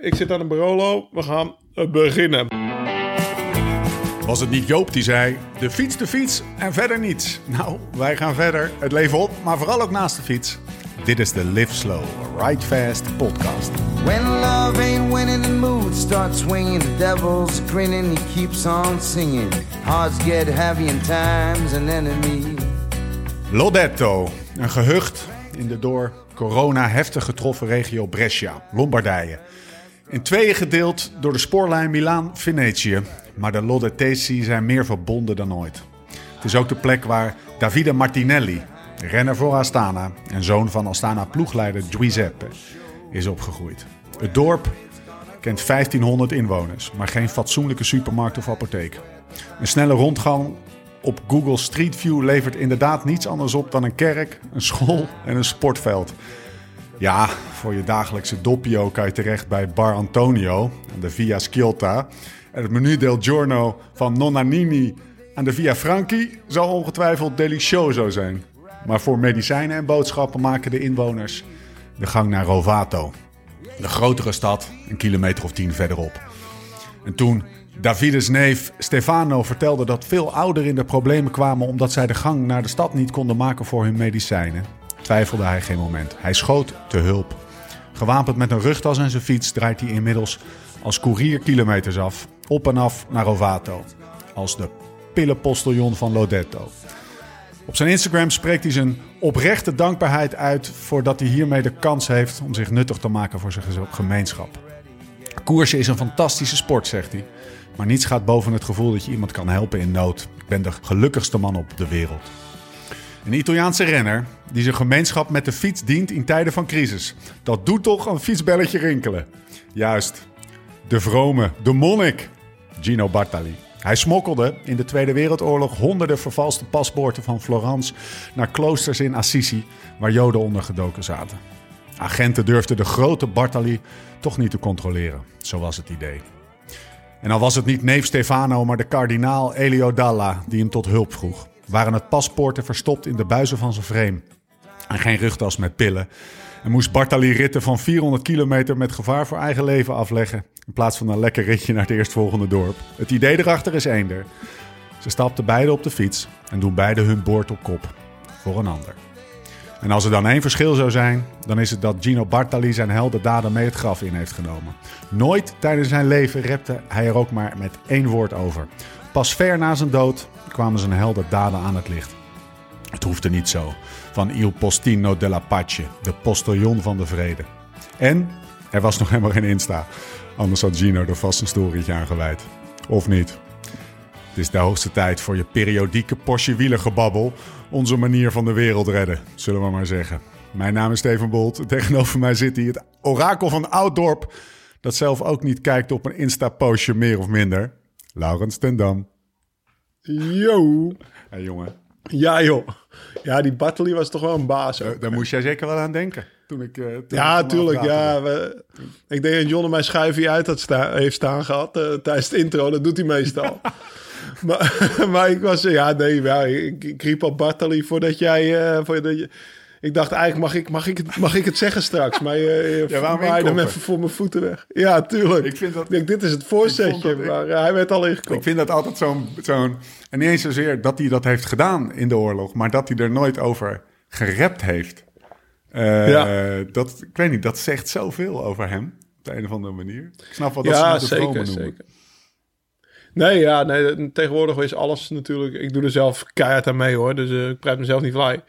Ik zit aan de Barolo. We gaan eh, beginnen. Was het niet Joop die zei: de fiets, de fiets en verder niets? Nou, wij gaan verder. Het leven op, maar vooral ook naast de fiets. Dit is de Live Slow, Ride Fast podcast. When love ain't winning, the mood starts swinging. The devil's grinning, he keeps on singing. Hearts get heavy and time's an enemy. Lodetto, een gehucht in de door corona heftig getroffen regio Brescia, Lombardije. In tweeën gedeeld door de spoorlijn Milaan-Venetië. Maar de Lodettesi zijn meer verbonden dan ooit. Het is ook de plek waar Davide Martinelli, renner voor Astana en zoon van Astana ploegleider Giuseppe, is opgegroeid. Het dorp kent 1500 inwoners, maar geen fatsoenlijke supermarkt of apotheek. Een snelle rondgang op Google Street View levert inderdaad niets anders op dan een kerk, een school en een sportveld. Ja, voor je dagelijkse doppio kan je terecht bij Bar Antonio aan de Via Sciolta. En het menu del giorno van Nonnanini aan de Via Franchi zal ongetwijfeld delicioso zijn. Maar voor medicijnen en boodschappen maken de inwoners de gang naar Rovato. De grotere stad, een kilometer of tien verderop. En toen Davides neef Stefano vertelde dat veel ouderen in de problemen kwamen omdat zij de gang naar de stad niet konden maken voor hun medicijnen, twijfelde hij geen moment. Hij schoot te hulp. Gewapend met een rugtas en zijn fiets draait hij inmiddels als koerier kilometers af, op en af naar Rovato. Als de pillenpostiljon van Lodetto. Op zijn Instagram spreekt hij zijn oprechte dankbaarheid uit voordat hij hiermee de kans heeft om zich nuttig te maken voor zijn gemeenschap. Koersen is een fantastische sport, zegt hij. Maar niets gaat boven het gevoel dat je iemand kan helpen in nood. Ik ben de gelukkigste man op de wereld. Een Italiaanse renner die zijn gemeenschap met de fiets dient in tijden van crisis. Dat doet toch een fietsbelletje rinkelen. Juist, de vrome, de monnik, Gino Bartali. Hij smokkelde in de Tweede Wereldoorlog honderden vervalste paspoorten van Florence naar kloosters in Assisi, waar Joden ondergedoken zaten. Agenten durfden de grote Bartali toch niet te controleren, zo was het idee. En al was het niet neef Stefano, maar de kardinaal Elio Dalla die hem tot hulp vroeg, waren het paspoorten verstopt in de buizen van zijn frame. En geen rugtas met pillen. En moest Bartali ritten van 400 kilometer met gevaar voor eigen leven afleggen. In plaats van een lekker ritje naar het eerstvolgende dorp. Het idee erachter is eender. Ze stapten beide op de fiets en doen beide hun boord op kop. Voor een ander. En als er dan één verschil zou zijn, dan is het dat Gino Bartali zijn heldendaden mee het graf in heeft genomen. Nooit tijdens zijn leven repte hij er ook maar met één woord over. Pas ver na zijn dood kwamen zijn heldendaden aan het licht. Het hoefde niet zo. Van Il Postino della Pace, de postillon van de vrede. En er was nog helemaal geen Insta. Anders had Gino er vast een storytje aan gewijd. Of niet? Het is de hoogste tijd voor je periodieke Porsche wielergebabbel. Onze manier van de wereld redden, zullen we maar zeggen. Mijn naam is Steven Bolt. Tegenover mij zit hij het orakel van Ouddorp. Dat zelf ook niet kijkt op een Insta-postje meer of minder. Laurens ten Dam. Yo. Hey jongen, Ja, joh. Ja, die Bartoli was toch wel een baas. ook. daar moest jij zeker wel aan denken. Toen ik, eh, toen Ja, tuurlijk. Ja, we, ik denk dat John mijn schuifje uit had sta, heeft staan gehad eh, tijdens het intro. Dat doet hij meestal. maar, maar ik was... Ja, nee, ja, ik, ik riep op Bartali voordat jij... eh, voordat je, ik dacht eigenlijk, mag ik, mag, ik het, mag ik het zeggen straks? Maar je, je Ja, waaide hem even voor mijn voeten weg. Ja, tuurlijk. Ik vind dat- Ik denk, dit is het Ik voorzetje. ik- maar eh, hij werd al Ik ingekomen. vind dat altijd zo'n... zo'n en niet eens zozeer dat hij dat heeft gedaan in de oorlog... maar dat hij er nooit over gerept heeft. Eh, Ja. dat, ik weet niet, dat zegt zoveel over hem. Op de een of andere manier. Ik snap wel dat Ja, ze zeker, noemen. zeker. Nee, ja, nee, tegenwoordig is alles natuurlijk... Ik doe er zelf keihard aan mee, hoor. Dus eh, ik prijs mezelf niet vrij.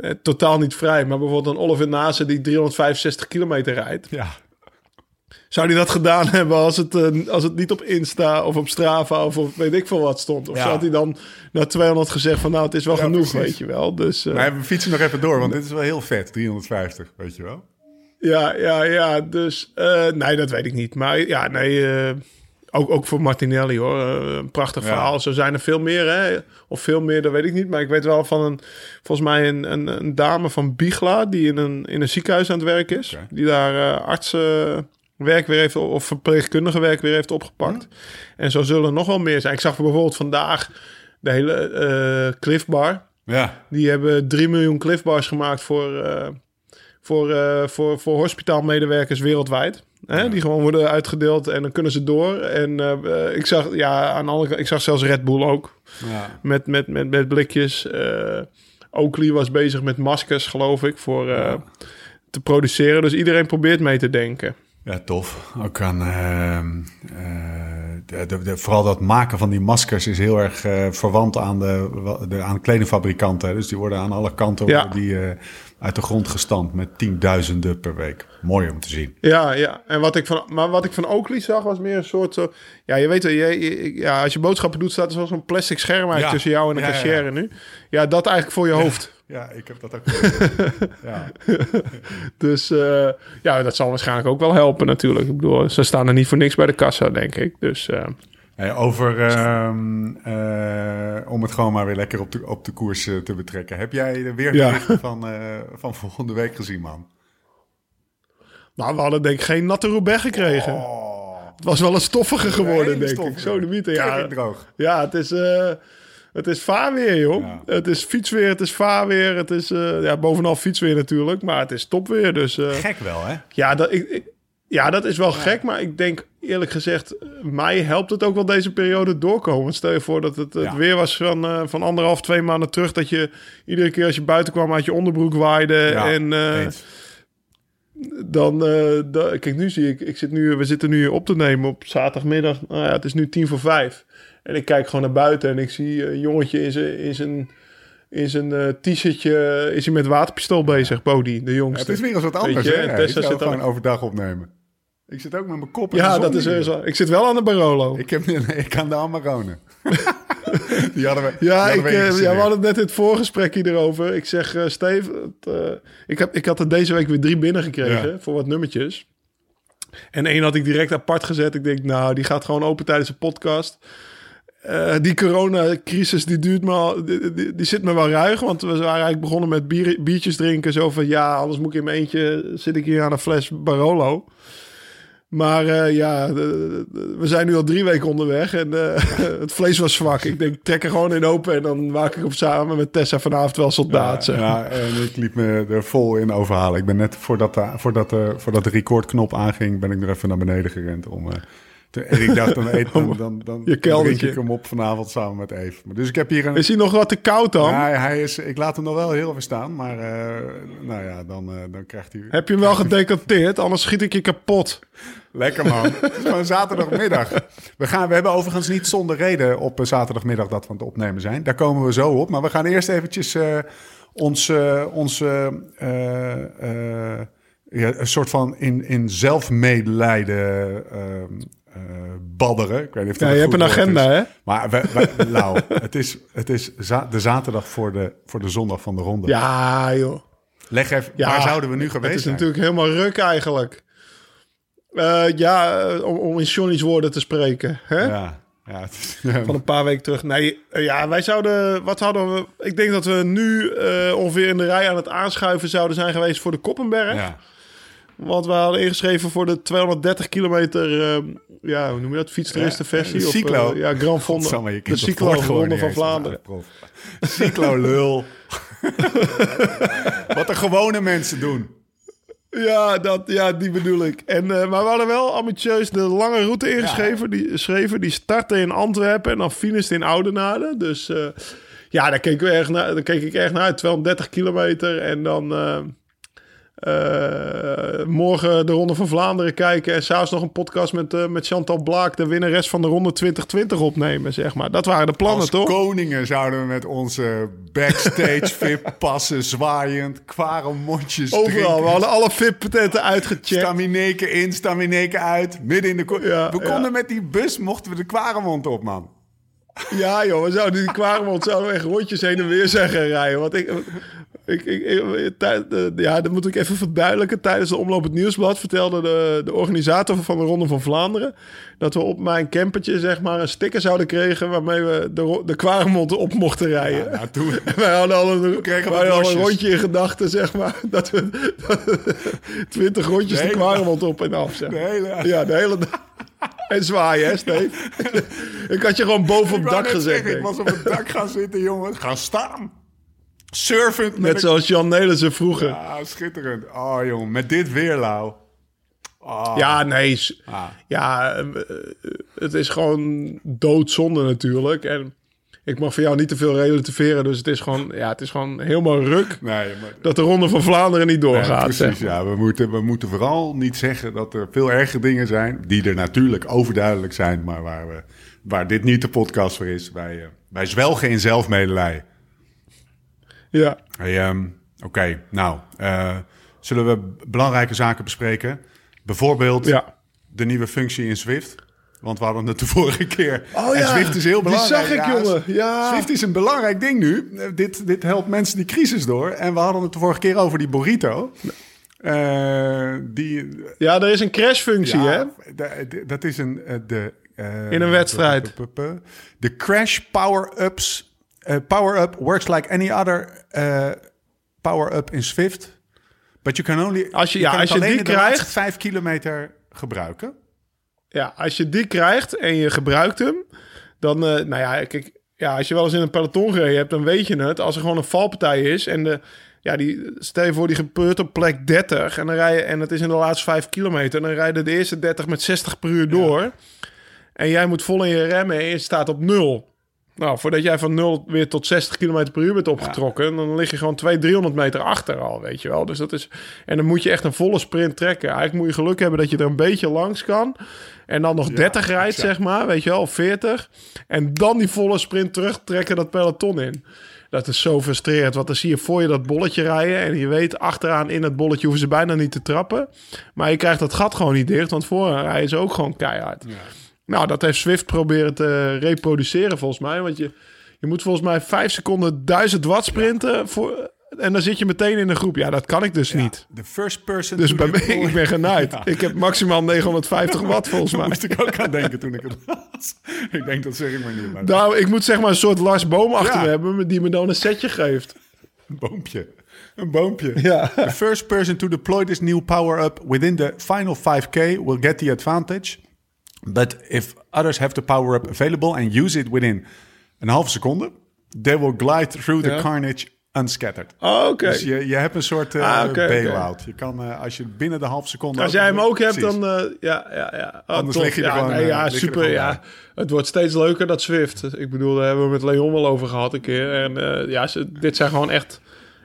Eh, totaal niet vrij. Maar bijvoorbeeld een Oliver Nase die 365 kilometer rijdt. Ja, Zou hij dat gedaan hebben als het, eh, als het niet op Insta of op Strava of op weet ik veel wat stond? Of Ja. zou hij dan na 200 gezegd van nou, het is wel Ja, genoeg, precies. weet je wel. Dus eh, maar we fietsen nog even door, want dit is wel heel vet. 350, weet je wel. ja, ja, ja. Dus eh, nee, dat weet ik niet. Maar ja, nee... eh, ook, ook voor Martinelli hoor. Eh, een prachtig Ja. verhaal. Zo zijn er veel meer, hè? Of veel meer, dat weet ik niet. Maar ik weet wel van een, volgens mij een, een, een dame van Bigla. die in een, in een ziekenhuis aan het werk is. Die daar eh artsenwerk weer heeft. of verpleegkundige werk weer heeft opgepakt. En zo zullen er nog wel meer zijn. Ik zag bijvoorbeeld vandaag de hele eh Cliff Bar. Ja, Die hebben 3 miljoen Cliff Bars gemaakt voor, voor, voor, voor hospitaalmedewerkers wereldwijd. Hè, Die gewoon worden uitgedeeld en dan kunnen ze door. En eh, ik zag, ja, aan kant, ik zag zelfs Red Bull ook. Ja. Met, met, met, met blikjes. Eh Oakley was bezig met maskers, geloof ik, voor eh, te produceren. Dus iedereen probeert mee te denken. Ja, tof. Ook aan, eh, de, de, vooral dat maken van die maskers is heel erg eh, verwant aan de, de aan kledingfabrikanten. hè. Dus die worden aan alle kanten Ja. die, eh, uit de grond gestampt met tienduizenden per week. Mooi om te zien. Ja, ja. En wat ik van, maar wat ik van Oakley zag was meer een soort zo. Ja, je weet wel, je, je- ja, als je boodschappen doet, staat er zo'n plastic scherm Ja. tussen jou en de Ja, cashier ja. nu. Ja, dat eigenlijk voor je hoofd. Ja, ik heb dat ook ja. Dus eh, ja, dat zal waarschijnlijk ook wel helpen natuurlijk. Ik bedoel, ze staan er niet voor niks bij de kassa, denk ik. Dus eh, Hey, over, ehm, eh, om het gewoon maar weer lekker op de, op de koers eh, te betrekken. Heb jij de weerberichten van, eh, van volgende week gezien, man? nou, we hadden denk ik geen natte Roubaix gekregen. Het was wel een stoffige geworden, denk ik. Zo de mythe, ja. Kerkdroog. Ja, het is, het is vaarweer, joh. Ja. Het is fietsweer, het is vaarweer. Het is ja, bovenal fietsweer natuurlijk, maar het is topweer. Dus Gek wel, hè? ja, dat, ik, ik- ja, dat is wel gek. Maar ik denk eerlijk gezegd, mij helpt het ook wel deze periode doorkomen. Stel je voor dat het, het Ja. weer was van, eh, van anderhalf, twee maanden terug. Dat je iedere keer als je buiten kwam uit je onderbroek waaide. Ja, en eh, dan, eh, da- kijk, nu zie ik, ik zit nu, we zitten nu op te nemen op zaterdagmiddag. Nou ja, het is nu tien voor vijf. En ik kijk gewoon naar buiten en ik zie een jongetje in zijn, in zijn, in zijn eh, t-shirtje, is hij met waterpistool bezig, Bodie, de Ja, jongste. het is weer eens wat anders, hè? en Tessa zit dan- gewoon overdag opnemen. Ik zit ook met mijn kop in de ja, dat is weer zo. Ik zit wel aan de Barolo. Ik, heb, nee, ik kan de Amaronen. die hadden we, die ja, hadden ik, we eh, ja, we hadden net het voorgesprek hierover. Ik zeg, eh Steve, het, eh, ik, heb, ik had er deze week weer drie binnengekregen Ja. voor wat nummertjes. En één had ik direct apart gezet. Ik denk, nou, die gaat gewoon open tijdens de podcast. Eh, die coronacrisis, die duurt me al, die, die, die zit me wel ruig. Want we waren eigenlijk begonnen met bier, biertjes drinken. Zo van, ja, anders moet ik in mijn eentje, zit ik hier aan een fles Barolo. Maar eh, ja, de- we zijn nu al drie weken onderweg en eh, het vlees was zwak. Ik denk, trek er gewoon in open en dan maak ik op samen met Tessa vanavond wel soldaat. zeg. Ja, en ik liep me er vol in overhalen. Ik ben net voordat de, voordat de, voordat de recordknop aanging, ben ik nog even naar beneden gerend om. En ik dacht, dan eet dan, dan, dan, Je drink ik hem op vanavond samen met Eve. Maar Dus ik heb hier een. Is hij nog wat te koud dan? Ja, hij is, ik laat hem nog wel heel even staan, maar eh, nou ja, dan, eh, dan krijgt hij. Heb je hem wel gedecanteerd? Anders schiet ik je kapot. Lekker man. Het is gewoon zaterdagmiddag. We, gaan, we hebben overigens niet zonder reden op eh, zaterdagmiddag dat we aan het opnemen zijn. Daar komen we zo op. Maar we gaan eerst eventjes eh ons, ons ja, een soort van in, in zelfmedelijden ehm, eh, badderen. Ik weet niet of dat Ja, je hebt een agenda, is. hè? Maar we, we, Lau, het is, het is za- de zaterdag voor de, voor de zondag van de ronde. Ja, joh. Leg even, Ja, waar zouden we nu Het geweest is zijn? natuurlijk helemaal ruk eigenlijk. Eh, ja, eh, om, om in Johnny's woorden te spreken. Hè? Ja, ja, het is, Van een paar weken terug. Nee, eh, ja, wij zouden. Wat hadden we? Ik denk dat we nu eh, ongeveer in de rij aan het aanschuiven zouden zijn geweest voor de Koppenberg. ja. Want we hadden ingeschreven voor de 230 kilometer. eh, ja, hoe noem je dat? Fietstoeristenversie? Ja, of, cyclo. eh, ja, Grand Fonde. De kent het cyclo woord gewoon Ronde niet van. Vlaanderen. Ja, prof. Cyclo lul. Wat de gewone mensen doen. Ja, dat, ja, die bedoel ik. En, eh, maar we hadden wel ambitieus de lange route ingeschreven. Die, schreven, die startte in Antwerpen en dan finishte in Oudenaarde. Dus eh, ja, daar keek, we erg naar, daar keek ik erg naar uit. 230 kilometer en dan eh, morgen de Ronde van Vlaanderen kijken. En s'avonds nog een podcast met, eh, met Chantal Blaak, de winnares van de Ronde 2020 opnemen, zeg maar. Dat waren de plannen, Als toch? koningen zouden we met onze backstage VIP passen zwaaiend, kware mondjes Overal. We hadden alle VIP-patenten uitgecheckt. Stamineke in, stamineke uit, midden in de... Ja, we konden ja. met die bus, mochten we de kwaremond op, man. Ja, joh, we zouden die Kwaremond zouden we echt rondjes heen en weer zijn gaan rijden. Want ik, ik, ik, ja, dat moet ik even verduidelijken. Tijdens de omloop het nieuwsblad vertelde de, de organisator van de Ronde van Vlaanderen dat we op mijn campertje zeg maar een sticker zouden kregen waarmee we de, de Kwaremond op mochten rijden. Ja, nou, toen... Wij hadden al een, wij hadden een rondje in gedachten, zeg maar. Dat we twintig rondjes De de, Kwaremond op en af, zeg De hele... Ja, de hele dag. En zwaaien, hè, Steve? ik had je gewoon boven op het dak denk ik. was op het dak gaan zitten, jongen. Gaan staan. Surfend. met Net zoals Jan Nelissen vroeger. Ja, schitterend. Oh, jongen, met dit weer, Lau. Oh. Ja, nee. Ah. Ja, eh, het is gewoon doodzonde natuurlijk. En ik mag voor jou niet te veel relativeren. Dus het is gewoon, ja, het is gewoon helemaal ruk Nee, maar... dat de Ronde van Vlaanderen niet Nee, doorgaat. precies, ja. We moeten, we moeten vooral niet zeggen dat er veel erge dingen zijn... die er natuurlijk overduidelijk zijn... maar waar, we, waar dit niet de podcast voor is. Wij, eh, wij zwelgen in zelfmedelij. Ja. Hey, ehm, Oké, nou, eh, zullen we belangrijke zaken bespreken? Bijvoorbeeld Ja. de nieuwe functie in Swift. Want we hadden het de vorige keer. Oh en ja, Swift is heel die belangrijk. zag ik, Ja, jongen. Ja. Swift is een belangrijk ding nu. Eh, Dit, dit helpt mensen die crisis door. En we hadden het de vorige keer over die burrito. Eh, die, ja, er is een crashfunctie, hè? ja, de- dat is een... de, In een wedstrijd. De crash power-ups. Eh, power-up works like any other eh, power-up in Swift. But you can only... Als je- ja, kan als je die krijgt- vijf kilometer gebruiken. Ja, als je die krijgt en je gebruikt hem, dan, eh, nou ja, kijk, ja, als je wel eens in een peloton gereden hebt, dan weet je het. Als er gewoon een valpartij is en de, ja, die, stel je voor die gebeurt op plek 30 en dan rij je, en het is in de laatste 5 kilometer, dan rijden de eerste 30 met 60 per uur door. En jij moet vol in je remmen en je staat op nul. Nou, voordat jij van 0 weer tot 60 km per uur bent opgetrokken, dan lig je gewoon 200, 300 meter achter al, weet je wel. Dus dat is, en dan moet je echt een volle sprint trekken. Eigenlijk moet je geluk hebben dat je er een beetje langs kan. En dan nog 30 rijdt, exact. zeg maar, weet je wel, of 40. En dan die volle sprint terugtrekken dat peloton in. Dat is zo frustrerend, want dan zie je voor je dat bolletje rijden... en je weet, achteraan in het bolletje hoeven ze bijna niet te trappen. Maar je krijgt dat gat gewoon niet dicht, want vooraan rijden ze ook gewoon keihard. Nou, dat heeft Swift proberen te reproduceren volgens mij. Want je, je moet volgens mij 5 seconden 1000 watt sprinten... Voor, en dan zit je meteen in de groep. Ja, dat kan ik dus niet. De first person... Dus bij mij, ik ben genaaid. Ja. Ik heb maximaal 950 watt volgens Daar mij. moest ik ook aan denken toen ik het was. ik denk, dat zeg ik maar niet. Maar Nou, ik moet zeg maar een soort Lars Boom achter me hebben... die me dan een setje geeft. Een boompje. Een boompje. Ja. The first person to deploy this new power-up within the final 5k will get the advantage. But if others have the power-up available and use it within een halve seconde, they will glide through the Ja. carnage unscattered. Oh, oké. Dus je, je hebt een soort eh Ah, bail-out. Je kan, eh, als je binnen de halve seconde... Als jij hem ook hebt, Precies. dan... eh, ja, ja, ja. Oh, Anders lig je er ja, gewoon, nee, ja, er super. gewoon Ja. Het wordt steeds leuker, dat Swift. Ik bedoel, daar hebben we met Leon wel over gehad een keer. En ja, ze, dit zijn gewoon echt,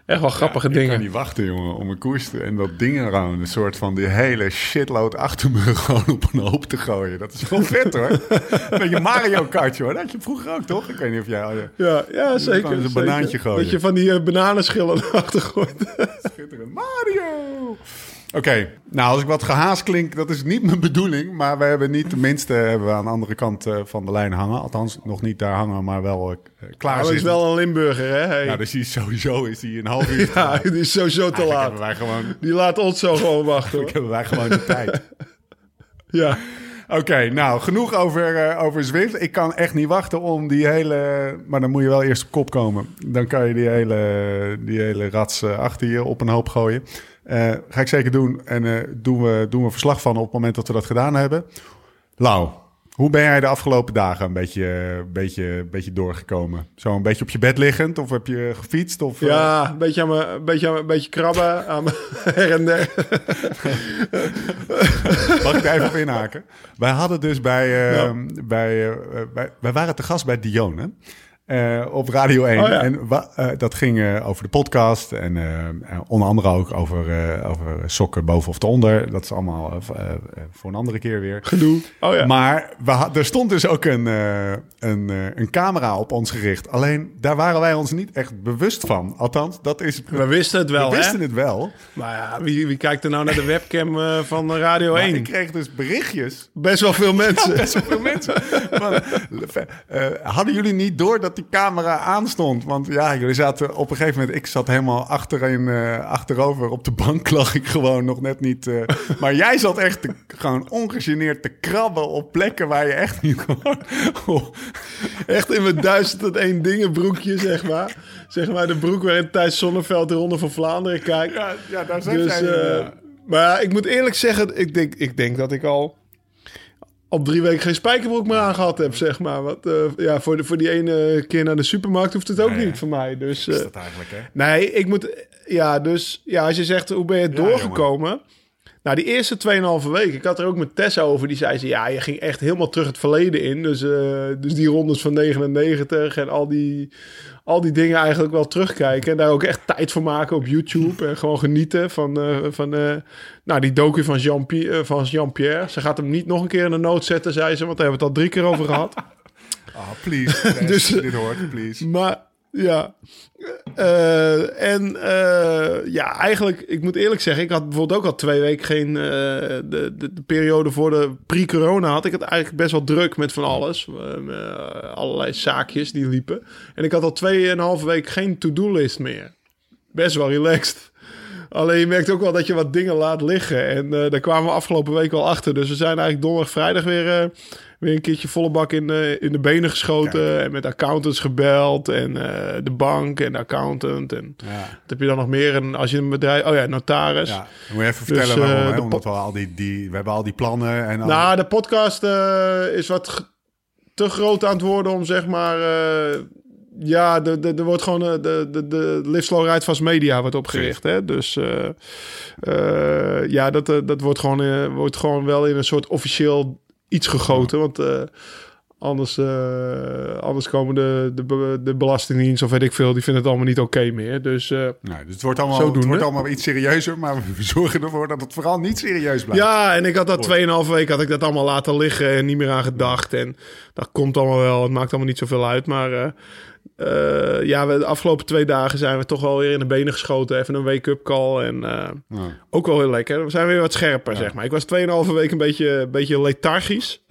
echt wel grappige Ik dingen. kan niet wachten, jongen, om een koers te... En dat ding gewoon, een soort van die hele shitload achter me gewoon op een hoop te gooien. Dat is wel vet, hoor. Een beetje Mario Kart, hoor. Dat had je vroeger ook, toch? Ik weet niet of jij... je- Ja, ja zeker. een zeker. banaantje gooien. Dat je van die eh, bananenschillen erachter gooit. Schitterend. Mario! Oké, nou als ik wat gehaast klink, dat is niet mijn bedoeling. Maar we hebben niet, tenminste, hebben we aan de andere kant eh, van de lijn hangen. Althans, nog niet daar hangen, maar wel eh, klaar Hij is wel een Limburger, hè? Hey. Nou, dus die is sowieso is die een half uur. ja, die is sowieso te laat. hebben wij gewoon, Die laat ons zo gewoon wachten. hoor. hebben wij gewoon de tijd. Ja. Oké, nou, genoeg over, eh, over Zwift. Ik kan echt niet wachten om die hele... Maar dan moet je wel eerst op kop komen. Dan kan je die hele, die hele rats achter je op een hoop gooien. Eh, ga ik zeker doen. En eh, doen, we, doen we verslag van op het moment dat we dat gedaan hebben. Lau, hoe ben jij de afgelopen dagen een beetje, een beetje, beetje doorgekomen? Zo een beetje op je bed liggend? Of heb je gefietst? Of, eh, Ja, een beetje, aan me, een beetje, aan me- een beetje krabben aan me, her en der. Mag ik daar even op inhaken? Wij hadden dus bij... eh, Ja. bij, eh, bij wij waren te gast bij Dione. Eh, op Radio 1. Oh ja. En eh, dat ging eh, over de podcast. En onder andere ook over, over sokken boven of onder. Dat is allemaal voor een andere keer weer. Gedoe. Oh ja. Maar we ha- er stond dus ook een, een, een camera op ons gericht. Alleen daar waren wij ons niet echt bewust van. Althans, dat is. we wisten het wel, we wisten hè? het wel. Maar ja, wie, wie kijkt er nou naar de webcam van Radio Maar 1? ik kreeg dus berichtjes Best wel veel mensen. best wel veel mensen. Eh, hadden jullie niet door dat die camera aanstond? Want ja, jullie zaten op een gegeven moment... Ik zat helemaal achterin, eh, achterover. Op de bank lag ik gewoon nog net niet... eh, maar jij zat echt te- gewoon ongegeneerd te krabben op plekken waar je echt niet gewoon... Oh, Echt in mijn duizend en één dingen broekje, zeg maar. Zeg maar de broek waarin Thijs Zonneveld de Ronde van Vlaanderen kijkt. ja, ja, daar zat Dus, jij. eh, maar ik moet eerlijk zeggen, ik denk, ik denk dat ik al op drie weken geen spijkerbroek meer aangehad heb, zeg maar. Want, eh, ja, voor, de, voor die ene keer naar de supermarkt hoeft het ook Nee, niet voor mij. Dus, is eh, dat eigenlijk, hè? nee, ik moet, ja, dus, ja, als je zegt, hoe ben je Ja, doorgekomen? Nou, die eerste 2,5 week, ik had er ook met Tessa over. Die zei ze, ja, je ging echt helemaal terug het verleden in. Dus, eh, dus die rondes van 99 en al die, al die dingen eigenlijk wel terugkijken. En daar ook echt tijd voor maken op YouTube. En gewoon genieten van, eh, van eh, nou, die docu van Jean-Pierre. van Jean-Pierre. Ze gaat hem niet nog een keer in de nood zetten, zei ze. Want daar hebben we het al drie keer over gehad. Ah, please. Dus- dus, dit hoort, please. Maar ja. Eh, en eh, ja, eigenlijk, ik moet eerlijk zeggen, ik had bijvoorbeeld ook al twee weken geen. eh, de, de, de periode voor de pre-corona had ik het eigenlijk best wel druk met van alles. Allerlei zaakjes die liepen. En ik had al tweeënhalve week geen to-do-list meer. Best wel relaxed. Alleen je merkt ook wel dat je wat dingen laat liggen. En daar kwamen we afgelopen week wel achter. Dus we zijn eigenlijk donderdag, vrijdag weer, weer een keertje volle bak in, de in de benen geschoten. En met accountants gebeld. En eh, de bank en de accountant. En Ja. wat heb je dan nog meer? En als je een bedrijf... Oh ja, notaris. Ja, moet je even Dus, vertellen waarom. eh, hè? Omdat we al die, die, we hebben al die plannen en al- Nou, de podcast eh, is wat te groot aan het worden om zeg maar... eh, ja, de- de- er wordt gewoon eh, de, de, de Live Slow Ride Fast Media wordt opgericht. Hè? Dus eh, eh, ja, dat, eh, dat wordt, gewoon, eh, wordt gewoon wel in een soort officieel iets gegoten. Want eh, anders, eh, anders komen de, de, de Belastingdienst of weet ik veel... die vinden het allemaal niet oké meer. Dus eh, dus het wordt, allemaal, het wordt allemaal iets serieuzer, maar we zorgen ervoor dat het vooral niet serieus blijft. Ja, en ik had dat 2,5 week had ik dat allemaal laten liggen en niet meer aan gedacht. En dat komt allemaal wel. Het maakt allemaal niet zoveel uit. Maar eh, eh, ja, we, de afgelopen twee dagen zijn we toch wel weer in de benen geschoten. Even een wake-up call. En eh, Ja. ook wel heel lekker. We zijn weer wat scherper, zeg maar. Ik was 2,5 week een beetje, beetje lethargisch.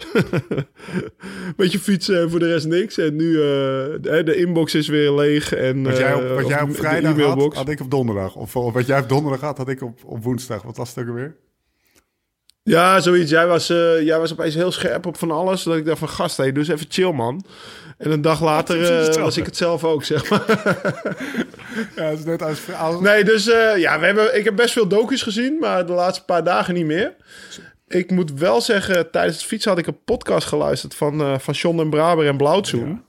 beetje fietsen en voor de rest niks. En nu uh, de, de inbox is weer leeg. En, Wat jij op, wat jij op vrijdag had, had ik op donderdag. Of, of wat jij op donderdag had, had ik op, op woensdag. Wat was het ook alweer? Ja, zoiets. Jij was, uh, jij was opeens heel scherp op van alles. Dat ik dacht van, gast, hey, dus even chill, man. En een dag later uh, was ik het zelf ook, zeg maar. ja, dat is net als... als... Nee, dus uh, ja, we hebben, ik heb best veel docu's gezien, maar de laatste paar dagen niet meer. Ik moet wel zeggen, tijdens het fietsen had ik een podcast geluisterd van, van John en Braber en Blauwtsoen. Ja.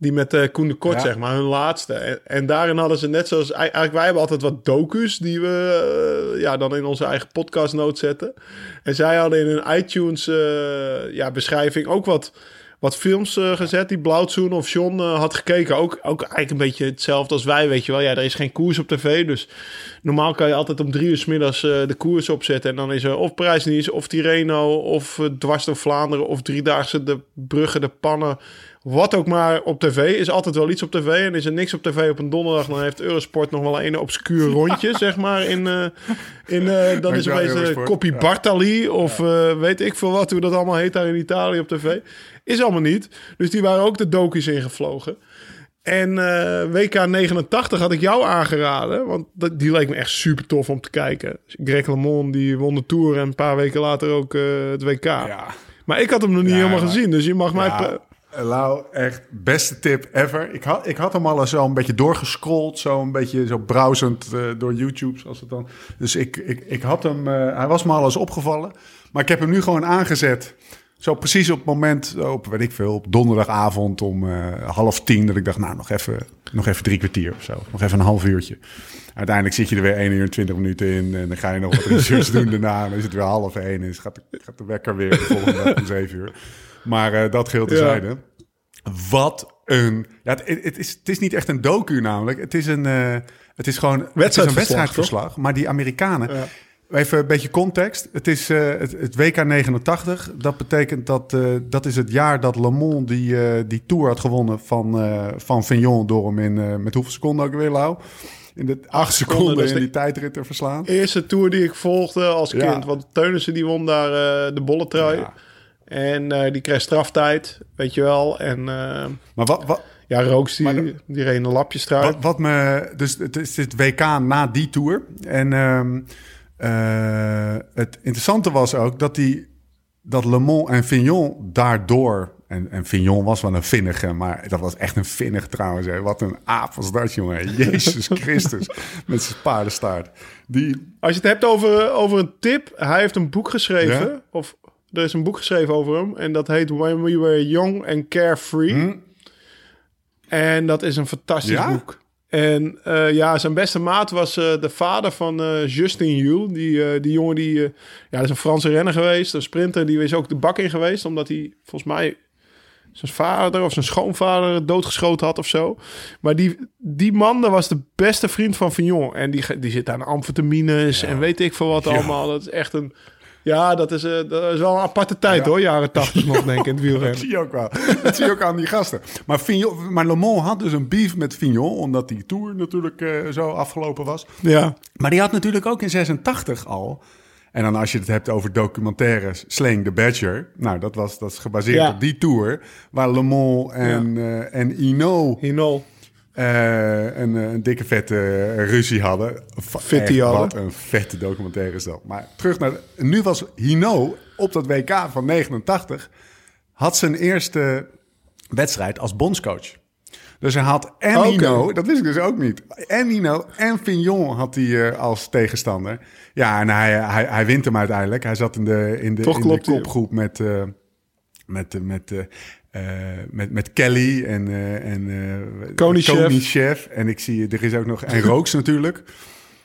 Die met uh, Koen de Kort, ja. zeg maar, hun laatste. En, en, daarin hadden ze net zoals... Eigenlijk, wij hebben altijd wat docu's die we uh, ja, dan in onze eigen podcastnoot zetten. En zij hadden in hun iTunes uh, ja, beschrijving ook wat, wat films uh, gezet die Blauwtsoen of John had gekeken. Ook, ook eigenlijk een beetje hetzelfde als wij, weet je wel. Ja, er is geen koers op tv, dus normaal kan je altijd om drie uur s middags de koers opzetten. En dan is er of Prijsnieuws, of Tireno, of Dwars door Vlaanderen, of Driedaagse, de Bruggen, de Pannen wat ook maar op tv. Is altijd wel iets op tv. En is er niks op tv op een donderdag, dan heeft Eurosport nog wel een obscuur rondje, zeg maar. In, uh, in, uh, dan is er opeens uh. Bartali of ja. weet ik veel wat, hoe dat allemaal heet daar in Italië op tv. Is allemaal niet. Dus die waren ook de dokies ingevlogen. En WK 89 had ik jou aangeraden, want dat, die leek me echt super tof om te kijken. Greg LeMond die won de Tour en een paar weken later ook het WK. Ja. Maar ik had hem nog niet helemaal maar, gezien, dus je mag mij... Lau, echt beste tip ever. Ik had, ik had hem al zo een beetje doorgescrolld, zo een beetje zo browsend uh, door YouTube, zoals het dan. Dus ik, ik, ik had hem, uh, hij was me al eens opgevallen, maar ik heb hem nu gewoon aangezet. Zo precies op het moment, op weet ik veel, op donderdagavond om uh, half tien, dat ik dacht, nou nog even, nog even drie kwartier of zo, nog even een half uurtje. Uiteindelijk zit je er weer 1 uur en 20 minuten in en dan ga je nog wat research doen daarna. Dan is het weer half één en gaat de, de wekker weer de volgende om zeven uur. Maar uh, dat geldt terzijde. Ja. Wat een... Ja, het, het, is, het is niet echt een docu namelijk. Het is, een, uh, het is gewoon het is een wedstrijdverslag. Maar die Amerikanen... Ja. Even een beetje context. Het is uh, het, het, WK 89. Dat betekent dat uh, dat is het jaar dat Le Mans die, uh, die Tour had gewonnen van, van Vignon door hem in... met hoeveel seconden ook weer, Lau? In de acht seconden, seconden dus in die tijdrit te verslaan. Eerste Tour die ik volgde als kind. Ja. Want Teunissen die won daar de bolletrui. Ja. En uh, die kreeg straftijd, weet je wel. En, uh, maar wat, wat, ja, Rooks die, de, die reed een lapje straat. Wat, wat, me, dus het is het WK na die tour. En um, uh, het interessante was ook dat die dat Le Mans en Fignon daardoor en, en Fignon was wel een vinnige, maar dat was echt een vinnig trouwens. Hè. Wat een aap was dat, jongen. Jezus Christus, met zijn paardenstaart. Die... Als je het hebt over, over een tip, hij heeft een boek geschreven, ja? of er is een boek geschreven over hem. En dat heet When We Were Young and Carefree. Hm? En dat is een fantastisch ja? boek. En eh, ja, zijn beste maat was eh, de vader van eh, Justin Jules. Die, die jongen die... ja, dat is een Franse renner geweest. Een sprinter. Die is ook de bak in geweest. Omdat hij volgens mij zijn vader of zijn schoonvader doodgeschoten had of zo. Maar die, die man, dat was de beste vriend van Vignon. En die, die zit aan amfetamines en weet ik veel wat Ja. allemaal. Dat is echt een... Ja, dat is, eh, dat is wel een aparte tijd Ja. hoor. Jaren tachtig nog, denk ik, in het Dat wielrennen. zie je ook wel. Dat zie je ook aan die gasten. Maar, Vignon, maar Le Mans had dus een beef met Vignon, omdat die Tour natuurlijk eh, zo afgelopen was. Ja, Maar die had natuurlijk ook in 86 al. En dan als je het hebt over documentaires, Slaying the Badger. Nou, dat, was, dat is gebaseerd Ja. op die tour. Waar Le Mans en, eh, en Hinol. Eh, een, eh, een dikke vette eh, ruzie hadden. Fitty hadden. Wat een vette documentaire is dat. Maar terug naar... Nu was Hino op dat WK van 89... had zijn eerste wedstrijd als bondscoach. Dus hij had en. Hino, dat wist ik dus ook niet. En Hino en Vignon had hij als tegenstander. Ja, en hij, hij, hij wint hem uiteindelijk. Hij zat in de, in de, Toch in de kopgroep met, eh, met, met, eh, eh, met, met Kelly en, eh en eh, Koningschef. En ik zie, er is ook nog, en Rooks natuurlijk.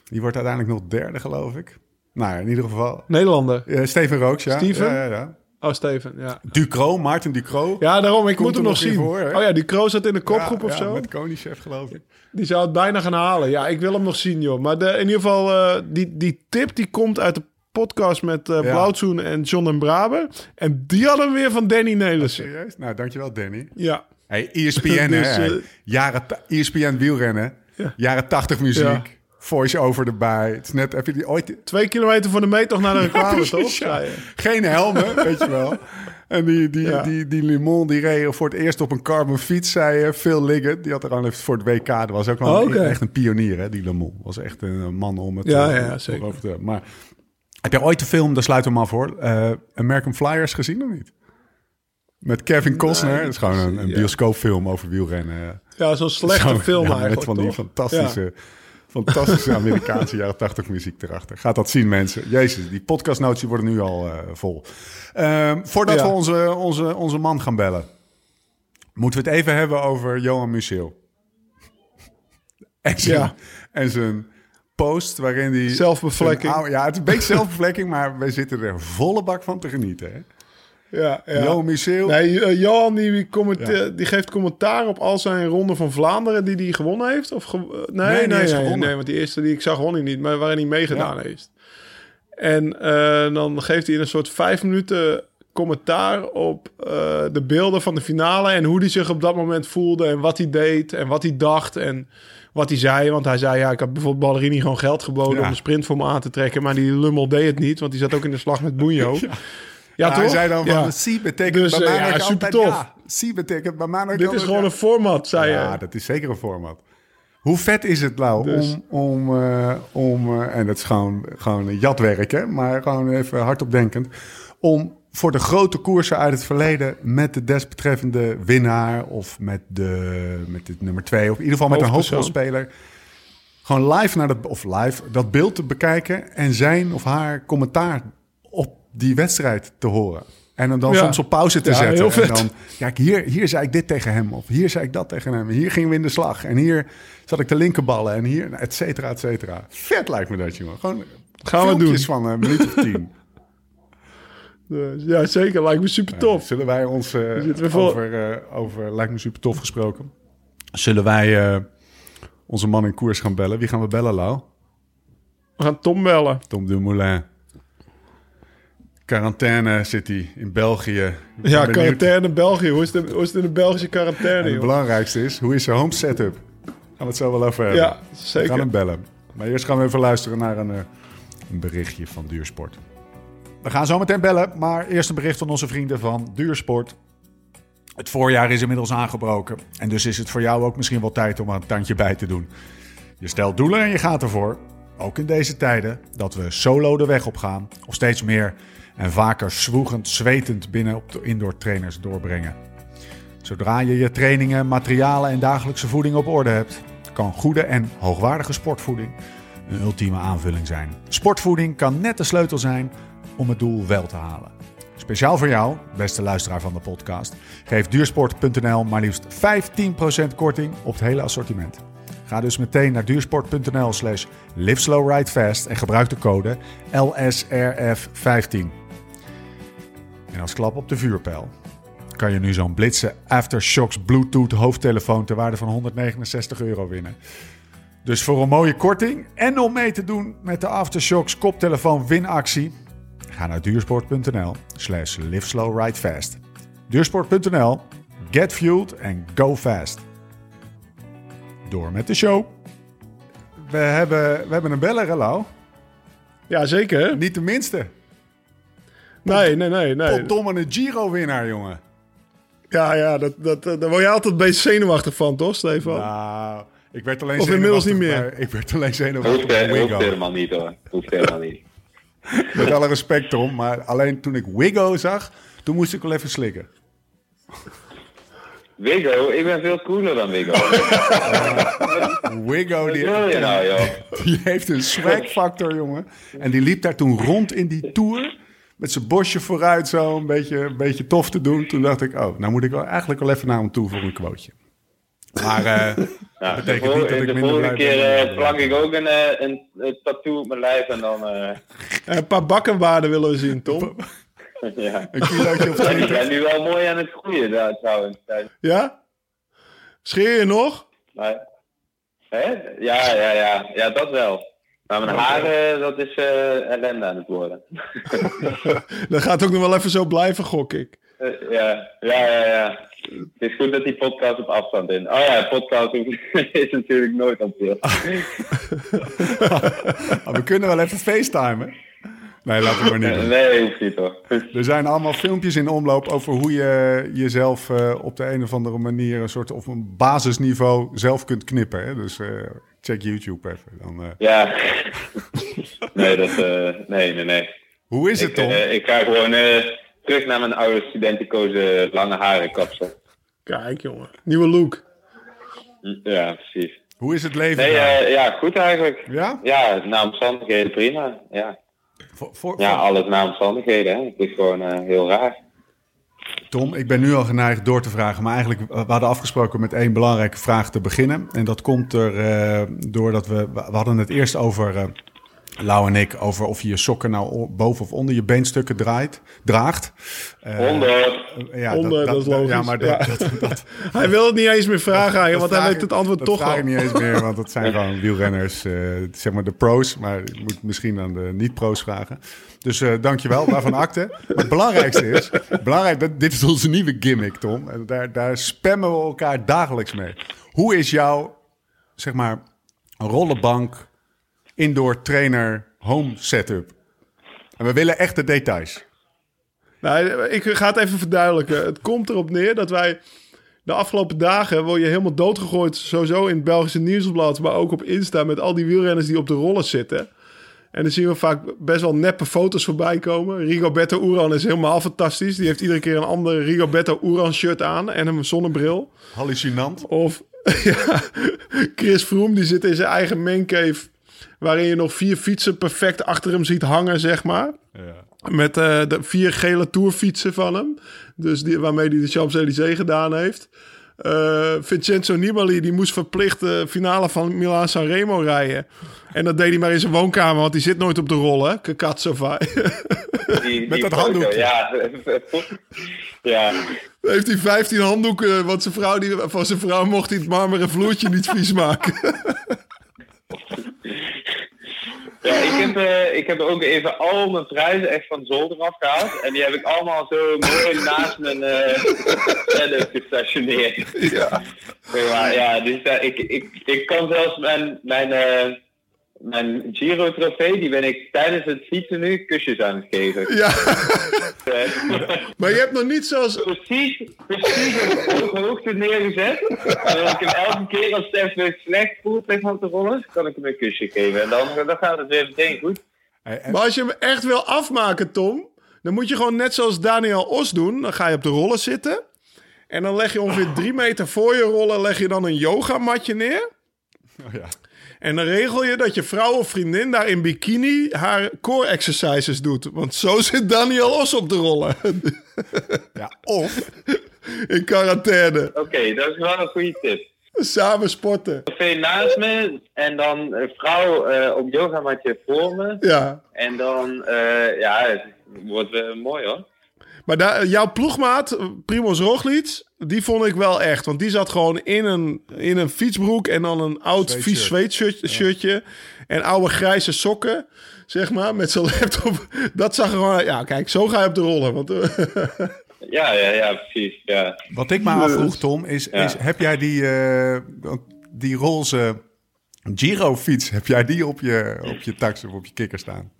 Die wordt uiteindelijk nog derde, geloof ik. Nou in ieder geval. Nederlander. eh, Steven Rooks, ja. Steven? Ja, ja, ja. Oh, Steven, ja. Ducro, Maarten Ducro. Ja, daarom, ik Komt moet hem nog zien. voor, oh ja, Kroos zat in de kopgroep Ja, of zo. Met Koningschef, geloof ik. Die zou het bijna gaan halen. Ja, ik wil hem nog zien, joh. Maar de, in ieder geval, die, die tip die komt uit de podcast met eh. Blauwtsoen en John en Braber. En die hadden we weer van Danny Nelissen. Serieus? Nou, dankjewel, Danny. Ja. Hey, ESPN, Dus, hè? eh, Jaren, ESPN wielrennen. Ja. Jaren 80 muziek. Ja. Voice-over erbij. Het is net, heb je die ooit... Twee kilometer voor de meet toch naar de reclame, toch? Geen helmen, weet je wel. En die, die, die, die Limon, die reed voor het eerst op een carbon fiets, zei eh, Phil Liggett. Die had er al voor het WK. Dat was ook wel Oh, oké. echt een pionier, hè, die Limon. Was echt een man om het Ja, eh, ja, zeker. over te Maar heb je ooit de film, daar sluiten we hem af hoor, eh, American Flyers gezien of niet? Met Kevin Costner. dat is gewoon een, bioscoopfilm over wielrennen. Ja, zo'n slechte film ja, eigenlijk, Met van die fantastische, fantastische Amerikaanse jaren 80 muziek erachter. Gaat dat zien, mensen. Jezus, die podcastnotes die worden nu al eh, vol. Ehm, voordat Ja. we onze, onze, onze man gaan bellen, moeten we het even hebben over Johan Museeuw. En zijn, en zijn post waarin hij... Zelfbevlekking. oude- Ja, het is een beetje zelfbevlekking, maar wij zitten er volle bak van te genieten. Hè? Ja, ja. Johan. Nee, eh, Johan die, commente- die geeft commentaar op al zijn ronde van Vlaanderen die hij gewonnen heeft. Of ge- eh, nee, Nee, nee, nee, gewonnen. nee, want die eerste die ik zag won hij niet, maar waarin hij meegedaan heeft. En eh, dan geeft hij in een soort vijf minuten commentaar op eh, de beelden van de finale en hoe hij zich op dat moment voelde en wat hij deed en wat hij dacht en wat hij zei. Want hij zei, ja, ik had bijvoorbeeld Ballerini gewoon geld geboden Ja. om de sprint voor me aan te trekken, maar die lummel deed het niet, want die zat ook in de slag met Bunjo. Ja, Ja, toch? hij zei dan van, Ja. zie betekent Dus, bij mij ja, super tof. ja. Zie betekent bij mij Dit is altijd gewoon ja. een format, zei je. Ja, dat is zeker een format. Hoe vet is het nou Dus- om, om, eh, om eh, en dat is gewoon, gewoon jatwerk, hè, maar gewoon even hardop denkend, om voor de grote koersen uit het verleden met de desbetreffende winnaar of met de met het nummer twee of in ieder geval met een hoofdrolspeler gewoon live naar dat of live dat beeld te bekijken en zijn of haar commentaar op die wedstrijd te horen. En hem dan Ja. soms op pauze te Ja, zetten. En dan, kijk, hier, hier zei ik dit tegen hem. Of hier zei ik dat tegen hem. Hier gingen we in de slag. En hier zat ik de linkerballen. En hier, et cetera, et cetera. Vet lijkt me dat, jongen. Gewoon Gaan we doen. van een minuut of tien. Dus, ja, zeker. Lijkt me super tof. Zullen wij ons, eh, we over, eh, over, lijkt me super tof gesproken. Zullen wij eh, onze man in koers gaan bellen? Wie gaan we bellen, Lau? We gaan Tom bellen. Tom Dumoulin. Quarantaine zit hij in België. Ik Ja, benieuwd. quarantaine België. Hoe is, het, hoe is het in de Belgische En quarantaine, het belangrijkste is, hoe is zijn home setup? Gaan we het zo wel over hebben. Ja, We zeker. gaan hem bellen. Maar eerst gaan we even luisteren naar een, eh, een berichtje van Duursport. We gaan zo meteen bellen, maar eerst een bericht van onze vrienden van Duursport. Het voorjaar is inmiddels aangebroken. En dus is het voor jou ook misschien wel tijd om een tandje bij te doen. Je stelt doelen en je gaat ervoor. Ook in deze tijden dat we solo de weg op gaan. Of steeds meer en vaker zwoegend, zwetend binnen op de indoor trainers doorbrengen. Zodra je je trainingen, materialen en dagelijkse voeding op orde hebt, kan goede en hoogwaardige sportvoeding een ultieme aanvulling zijn. Sportvoeding kan net de sleutel zijn om het doel wel te halen. Speciaal voor jou, beste luisteraar van de podcast, geeft duursport.nl maar liefst 15% korting op het hele assortiment. Ga dus meteen naar duursport.nl slash liveslowridefast en gebruik de code LSRF15. En als klap op de vuurpijl kan je nu zo'n Blitze Aftershocks Bluetooth hoofdtelefoon ter waarde van 169 euro winnen. Dus voor een mooie korting en om mee te doen met de Aftershocks koptelefoon winactie, ga naar duursport.nl slash liveslowridefast. Duursport.nl, get fueled and go fast. Door met de show. We hebben, we hebben een beller, hallo. Ja, zeker. Niet de minste. Nee, nee, nee. nee. Potdomme een Giro-winnaar, jongen. Ja, ja, dat, dat, daar word je altijd een beetje zenuwachtig van, toch, Stefan? Nou, ik werd alleen Of inmiddels niet meer. Ik werd alleen zenuwachtig Hoeft, helemaal niet hoor. Hoeft helemaal niet. Met alle respect, Tom. Maar alleen toen ik Wigo zag, toen moest ik wel even slikken. Wigo, ik ben veel cooler dan Wigo. Wigo, die, nou joh? die heeft een swag factor, jongen. En die liep daar toen rond in die tour. Met zijn bosje vooruit zo, een beetje, een beetje tof te doen. Toen dacht ik, oh, nou moet ik wel eigenlijk wel even naar hem toe voor een quoteje. Maar eh, Ja, dat de, betekent vol- niet dat ik de minder volgende blij keer ben. eh, plak ik ook een, eh, een, een tattoo op mijn lijf en dan... eh, Een paar bakkenwaarden willen we zien, Tom. ja. Een kilootje of Die 20. zijn nu wel mooi aan het groeien daar, trouwens. Ja? Scheer je nog? Maar, hè? Ja, ja, ja. Ja, dat wel. Maar mijn haren, dat is eh, ellende aan het worden. Dat gaat ook nog wel even zo blijven, gok ik. Ja, ja, ja, ja. Het is goed dat die podcast op afstand is. Oh ja, podcast is natuurlijk nooit op beeld. We kunnen wel even facetimen. Nee, laten we maar niet doen. Nee, hoeft niet hoor. Er zijn allemaal filmpjes in omloop over hoe je jezelf eh, op de een of andere manier een soort op een basisniveau zelf kunt knippen. Hè? Dus eh, check YouTube even. Dan, eh, Ja. Nee, dat, nee, nee, nee. Hoe is het, Tom? eh, ik ga gewoon terug naar mijn oude studentenkozen lange haren kapsel. Kijk, jongen. Nieuwe look. Ja, precies. Hoe is het leven Nee, eh, ja, goed eigenlijk. ja? Ja, naar omstandigheden prima. Ja, Voor, voor- ja voor- alles naar omstandigheden. Hè. Het is gewoon eh, heel raar. Tom, ik ben nu al geneigd door te vragen. Maar eigenlijk, we hadden afgesproken met één belangrijke vraag te beginnen. En dat komt er eh, doordat we... We hadden het eerst over... eh Lau en ik, over of je je sokken nou boven of onder je beenstukken draait, draagt. Eh, Honderd. ja, Onder, dat is logisch. Ja, maar dat, Ja. dat, dat, Hij wil het niet eens meer vragen aan je, want hij weet het antwoord dat toch vraag al. ik niet eens meer, want dat zijn gewoon wielrenners, eh, zeg maar de pro's. Maar ik moet misschien aan de niet-pro's vragen. Dus eh dankjewel, waarvan akte. Maar het belangrijkste is, belangrijk, dat, dit is onze nieuwe gimmick, Tom. En daar, daar spammen we elkaar dagelijks mee. Hoe is jouw, zeg maar, rollenbank, indoor trainer, home setup? En we willen echt de details. Nou, ik ga het even verduidelijken. Het komt erop neer dat wij de afgelopen dagen... word je helemaal doodgegooid, sowieso in het Belgische Nieuwsblad... maar ook op Insta met al die wielrenners die op de rollen zitten. En dan zien we vaak best wel neppe foto's voorbij komen. Rigoberto Uran is helemaal fantastisch. Die heeft iedere keer een ander Rigoberto Uran shirt aan en een zonnebril. Hallucinant. Of ja, Chris Froome, die zit in zijn eigen mancave... waarin je nog vier fietsen perfect achter hem ziet hangen, zeg maar. Ja. Met eh, de vier gele tourfietsen van hem. Dus die, waarmee hij de Champs-Élysées gedaan heeft. Eh, Vincenzo Nibali die moest verplicht de finale van Milan Sanremo rijden. En dat deed hij maar in zijn woonkamer, want die zit nooit op de rollen. Kakatso vai. Die, Met dat foto, handdoekje. Ja, ja. heeft hij 15 handdoeken, want zijn vrouw, die, van zijn vrouw mocht hij het marmeren vloertje niet vies maken. Ja, ik heb, eh, ik heb ook even al mijn prijzen echt van de zolder afgehaald. En die heb ik allemaal zo mooi naast mijn eh setup gestationeerd. Ja, maar, ja dus, eh, ik, ik, ik kan zelfs mijn, mijn, eh, mijn Giro-trofee, die ben ik tijdens het fietsen nu kusjes aan het geven. ja, Eh, maar je hebt nog niet zoals... precies, precies op hoogte neergezet. En ik hem elke keer als het even slecht voelt op de rollen, kan ik hem een kusje geven. En dan, dan gaat het weer meteen goed. Maar als je hem echt wil afmaken, Tom... dan moet je gewoon net zoals Daniel Os doen. Dan ga je op de rollen zitten. En dan leg je ongeveer drie meter voor je rollen... leg je dan een yogamatje neer. oh ja. En dan regel je dat je vrouw of vriendin daar in bikini haar core exercises doet. Want zo zit Daniel Os op de rollen. ja, of in quarantaine. Oké, dat is wel een goede tip. Samen sporten. Café naast me en dan een vrouw eh, op yogamatje voor me. Ja. En dan, eh, ja, het wordt eh, mooi hoor. Maar daar, jouw ploegmaat, Primoz Roglic, die vond ik wel echt. Want die zat gewoon in een, in een fietsbroek en dan een oud Zweetshirt. vies zweetshirtje. En oude grijze sokken, zeg maar, met zijn laptop. Dat zag er gewoon. Ja, kijk, zo ga je op de rollen. Want, eh, Ja, ja, ja, precies. Ja. Wat ik me afvroeg, Tom, is, Ja. is heb jij die, eh, die roze Giro-fiets, heb jij die op je, op je tax of op je kikker staan?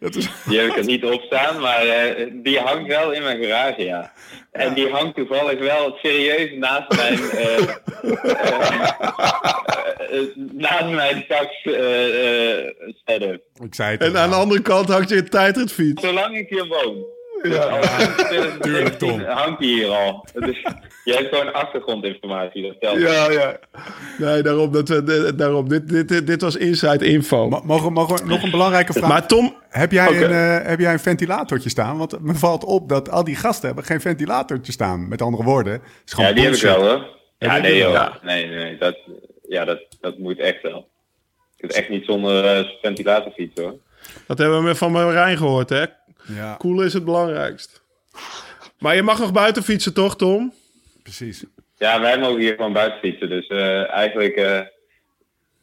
Dat is, Die heb ik er niet op staan, maar eh, die hangt wel in mijn garage, ja. En die hangt toevallig wel serieus naast mijn, eh, eh, eh, naast mijn tax eh, eh, setup. ik zei het en aan de andere kant hangt je een tijdritfiets. Zolang ik hier woon. Ja. Tuurlijk, Tom. Hangt die hier al. Dus je hebt gewoon achtergrondinformatie, dat telt. Ja, ja. Nee, daarom. Dat we, daarom dit, dit, dit, dit was inside info. Mo- Mogen, mogen we nog een belangrijke vraag? Maar Tom, heb, jij een, eh, heb jij een ventilatortje staan? Want me valt op dat al die gasten hebben geen ventilatortje staan. Met andere woorden, het is gewoon Ja, die heb ik wel hoor. Ja, nee joh. wel. Nee, nee, dat, ja, dat, dat moet echt wel. Ik heb echt niet zonder ventilatorfiets hoor. dat hebben we van Marijn gehoord, hè? Ja, Koelen is het belangrijkst. Maar je mag nog buiten fietsen, toch, Tom? precies. Ja, wij mogen hier gewoon buiten fietsen. Dus eh, eigenlijk, eh,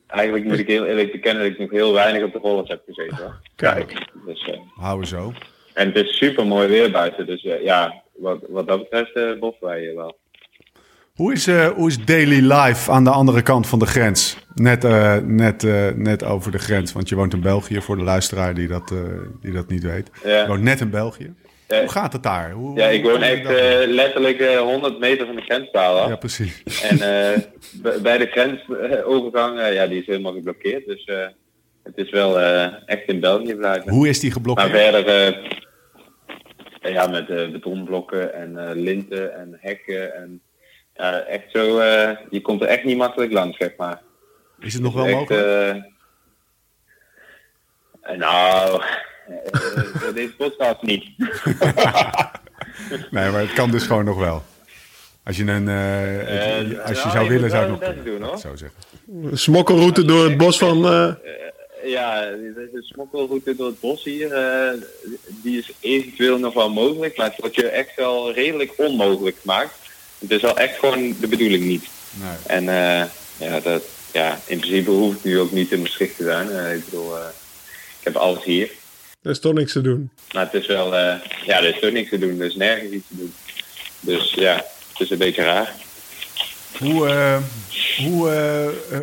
eigenlijk moet ik heel eerlijk bekennen dat ik nog heel weinig op de rollers heb gezeten. Hoor. Kijk. Dus, eh, Houden we zo. en het is super mooi weer buiten. Dus ja, wat, wat dat betreft uh, boffen wij hier wel. Hoe is, eh, hoe is daily life aan de andere kant van de grens? Net, eh, net, eh, net over de grens, want je woont in België voor de luisteraar die dat, die dat niet weet. Ja. Je woont net in België. Ja. Hoe gaat het daar? Hoe, Ja, ik woon echt letterlijk eh, 100 meter van de grenspaal af. Ja, precies. En bij de grensovergang, ja, die is helemaal geblokkeerd. Dus het is wel echt in België blijven. Hoe is die Maar geblokkeerd? verder, eh, ja, met betonblokken en linten en hekken. En ja, echt zo, eh, je komt er echt niet makkelijk langs, zeg maar. Is het nog wel Echt, mogelijk? eh, nou, eh, voor deze podcast niet. Nee, maar het kan dus gewoon nog wel. Als je, een, eh, Eh, als je nou, zou je willen, zou het nog doen, hoor. Zo zeggen. Smokkelroute door het bos van... eh, Ja, de smokkelroute door het bos hier, eh, die is eventueel nog wel mogelijk, maar het wordt je echt wel redelijk onmogelijk gemaakt. Het is wel echt gewoon de bedoeling niet. Nee. En eh, ja, dat, ja, in principe hoef ik nu ook niet in Maastricht te zijn. Eh, ik bedoel, eh, ik heb alles hier. er is toch niks te doen. Maar het is wel, eh, ja, er is toch niks te doen, er is nergens iets te doen. Dus ja, het is een beetje raar. Hoe, eh, hoe,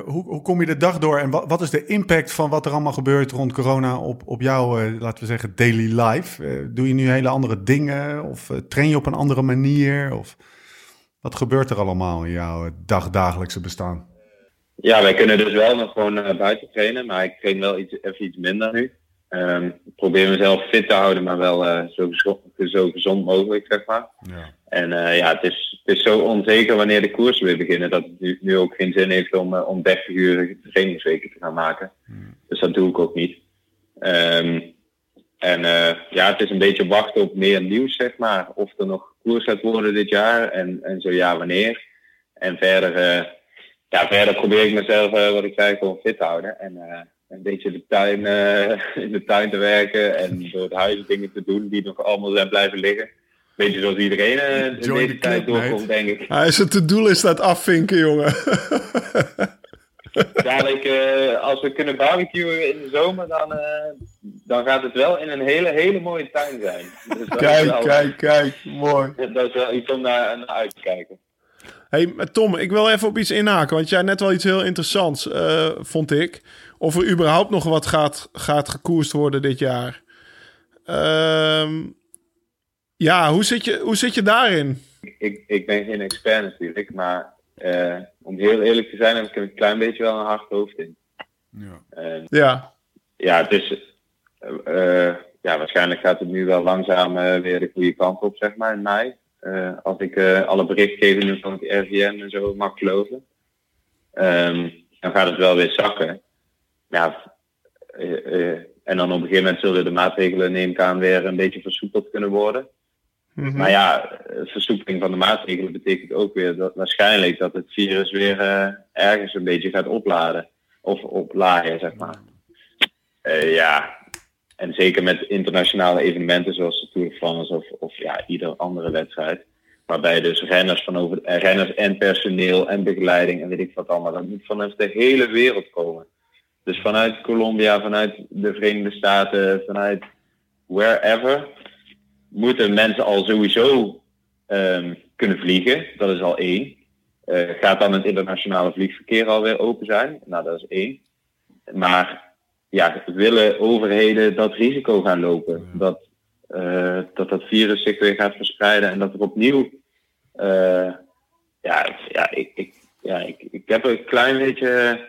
hoe, hoe kom je de dag door en wat, wat is de impact van wat er allemaal gebeurt rond corona op, op jouw, eh, laten we zeggen, daily life? Eh, doe je nu hele andere dingen of train je op een andere manier? Of wat gebeurt er allemaal in jouw dagdagelijkse bestaan? Ja, wij kunnen dus wel nog gewoon eh, buiten trainen, maar ik train wel iets, even iets minder nu. Ehm, ik probeer mezelf fit te houden, maar wel eh, zo, gezond, zo gezond mogelijk, zeg maar. Ja. En eh, ja, het is, het is zo onzeker wanneer de koersen weer beginnen, dat het nu, nu ook geen zin heeft om, om 30 uur trainingsweken te gaan maken. Dus dat doe ik ook niet. Ehm, en ja, het is een beetje wachten op meer nieuws, zeg maar. Of er nog koers gaat worden dit jaar en, en zo ja, wanneer. En verder, eh, ja, verder probeer ik mezelf, eh, wat ik zei, gewoon fit te houden. En eh, een beetje de tuin, eh, in de tuin te werken en door het huis dingen te doen die nog allemaal zijn blijven liggen. Beetje zoals iedereen in Join deze the tijd club, doorkomt, denk ik. Hij is het to-do list aan het afvinken, jongen. Dadelijk, eh, als we kunnen barbecuen in de zomer, dan, eh, dan gaat het wel in een hele, hele mooie tuin zijn. Dus kijk, wel- kijk, kijk. Mooi. Dat is wel iets om naar, naar uit te kijken. Hey, Tom, ik wil even op iets inhaken. Want jij net wel iets heel interessants, eh, vond ik. Of er überhaupt nog wat gaat, gaat gekoerst worden dit jaar. Ehm, ja, hoe zit, je, hoe zit je daarin? Ik, ik ben geen expert natuurlijk, maar eh, om heel eerlijk te zijn heb ik er een klein beetje wel een hard hoofd in. Ja. En Ja, ja, het is, ja, waarschijnlijk gaat het nu wel langzaam eh, weer de goede kant op, zeg maar, in mei. Eh, als ik eh, alle berichtgevingen van het RVM en zo mag geloven. Ehm, dan gaat het wel weer zakken. Ja, eh, eh, en dan op een gegeven moment zullen de maatregelen, neem ik aan, weer een beetje versoepeld kunnen worden. Maar ja, versoepeling van de maatregelen betekent ook weer dat waarschijnlijk dat het virus weer uh, ergens een beetje gaat opladen. Of oplaaien, zeg maar. Uh, ja, en zeker met internationale evenementen zoals de Tour de France of, of ja, ieder andere wedstrijd. Waarbij dus renners, van over, eh, renners en personeel en begeleiding en weet ik wat allemaal. Dat moet vanuit de hele wereld komen. Dus vanuit Colombia, vanuit de Verenigde Staten, vanuit wherever. Moeten mensen al sowieso um, kunnen vliegen. Dat is al één. Uh, gaat dan het internationale vliegverkeer alweer open zijn? Nou, dat is één. Maar ja, willen overheden dat risico gaan lopen? Dat, uh, dat dat virus zich weer gaat verspreiden en dat er opnieuw. Uh, ja, ja, ik, ik, ja ik, ik heb een klein beetje.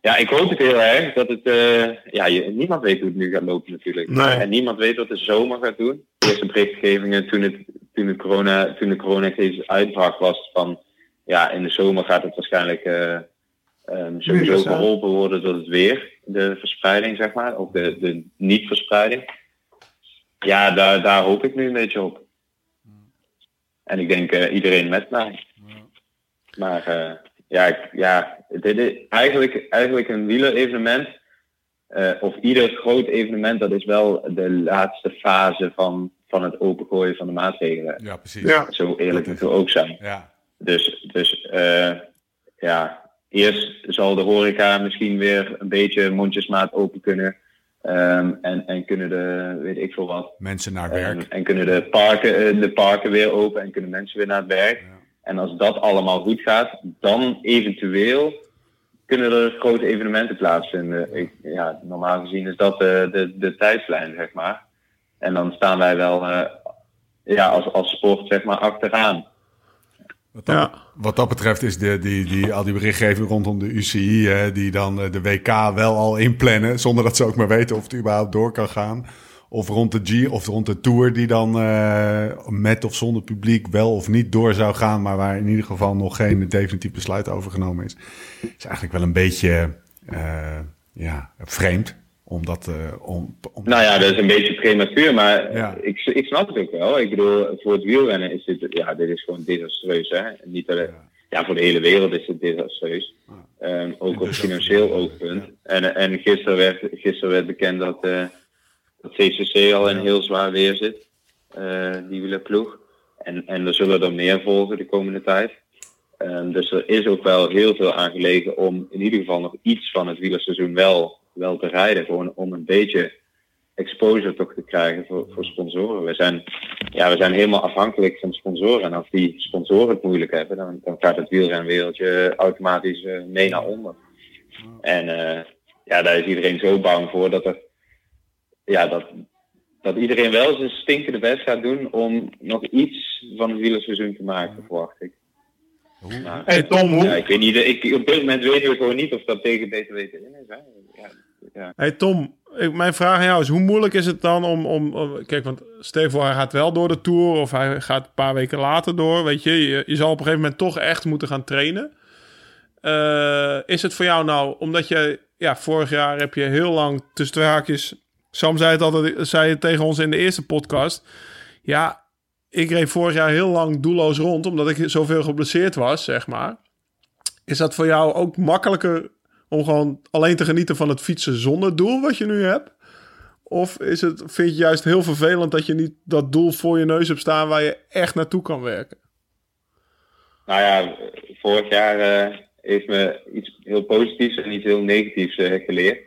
Ja, ik hoop het heel erg dat het. Uh, ja, je, niemand weet hoe het nu gaat lopen natuurlijk. Nee. En niemand weet wat de zomer gaat doen. De eerste berichtgevingen toen, het, toen, de corona, toen de coronacrisis uitbrak was van. Ja, in de zomer gaat het waarschijnlijk um, sowieso geholpen worden door het weer. De verspreiding, zeg maar. Of de, de niet-verspreiding. Ja, daar, daar hoop ik nu een beetje op. En ik denk uh, iedereen met mij. Maar uh, ja, ik, ja dit is eigenlijk, eigenlijk een wielerevenement. Uh, of ieder groot evenement, dat is wel de laatste fase van, van het opengooien van de maatregelen. Ja, precies. Ja. Zo eerlijk moet het ook zijn. Ja. Dus, dus ja, eerst zal de horeca misschien weer een beetje mondjesmaat open kunnen. Um, en, en kunnen de, weet ik veel wat. Mensen naar werk. En, en kunnen de parken, de parken weer open en kunnen mensen weer naar het werk. Ja. En als dat allemaal goed gaat, dan eventueel kunnen er grote evenementen plaatsvinden. Ik, ja, normaal gezien is dat de, de, de tijdslijn, zeg maar. En dan staan wij wel uh, ja, als, als sport zeg maar, achteraan. Wat dat, ja. wat dat betreft is de, die, die, al die berichtgeving rondom de UCI, hè, die dan de WK wel al inplannen, zonder dat ze ook maar weten of het überhaupt door kan gaan. Of rond de G of rond de Tour, die dan uh, met of zonder publiek wel of niet door zou gaan, maar waar in ieder geval nog geen definitief besluit over genomen is. Is eigenlijk wel een beetje uh, ja, vreemd. Omdat, uh, om, om... Nou ja, dat is een beetje prematuur, maar ja. ik, ik snap het ook wel. Ik bedoel, voor het wielrennen is dit, ja, dit is gewoon desastreus. Hè? Niet alleen, ja. ja. voor de hele wereld is het desastreus. Ja. Um, ook op financieel oogpunt. En, en gisteren, werd, gisteren werd bekend dat, uh, dat CCC al in heel zwaar weer zit. Uh, die wielerploeg. En, en er zullen er meer volgen de komende tijd. Um, dus er is ook wel heel veel aan gelegen om in ieder geval nog iets van het wielerseizoen wel wel te rijden. Gewoon om een beetje exposure toch te krijgen voor, voor sponsoren. We zijn, ja, we zijn helemaal afhankelijk van sponsoren. En als die sponsoren het moeilijk hebben, dan, dan gaat het wielrenwereldje automatisch uh, mee naar onder. En uh, ja, daar is iedereen zo bang voor dat er ja, dat, dat iedereen wel zijn stinkende best gaat doen om nog iets van het wielerseizoen te maken, verwacht ik. Maar, hey Tom, hoe... ja, ik weet niet, ik, op dit moment weten we gewoon niet of dat tegen beter weten in is. Hè? Ja. Hey Tom, mijn vraag aan jou is: hoe moeilijk is het dan om. om, kijk, want Steven hij gaat wel door de tour of hij gaat een paar weken later door. Weet je, je, zal op een gegeven moment toch echt moeten gaan trainen. Uh, is het voor jou nou, omdat je, ja, vorig jaar heb je heel lang tussen haakjes. Sam zei het altijd, zei het tegen ons in de eerste podcast. Ja, ik reed vorig jaar heel lang doelloos rond, omdat ik zoveel geblesseerd was, zeg maar. Is dat voor jou ook makkelijker om gewoon alleen te genieten van het fietsen zonder doel wat je nu hebt? Of is het, vind je juist heel vervelend dat je niet dat doel voor je neus hebt staan waar je echt naartoe kan werken? Nou ja, vorig jaar heeft me iets heel positiefs en iets heel negatiefs uh, geleerd.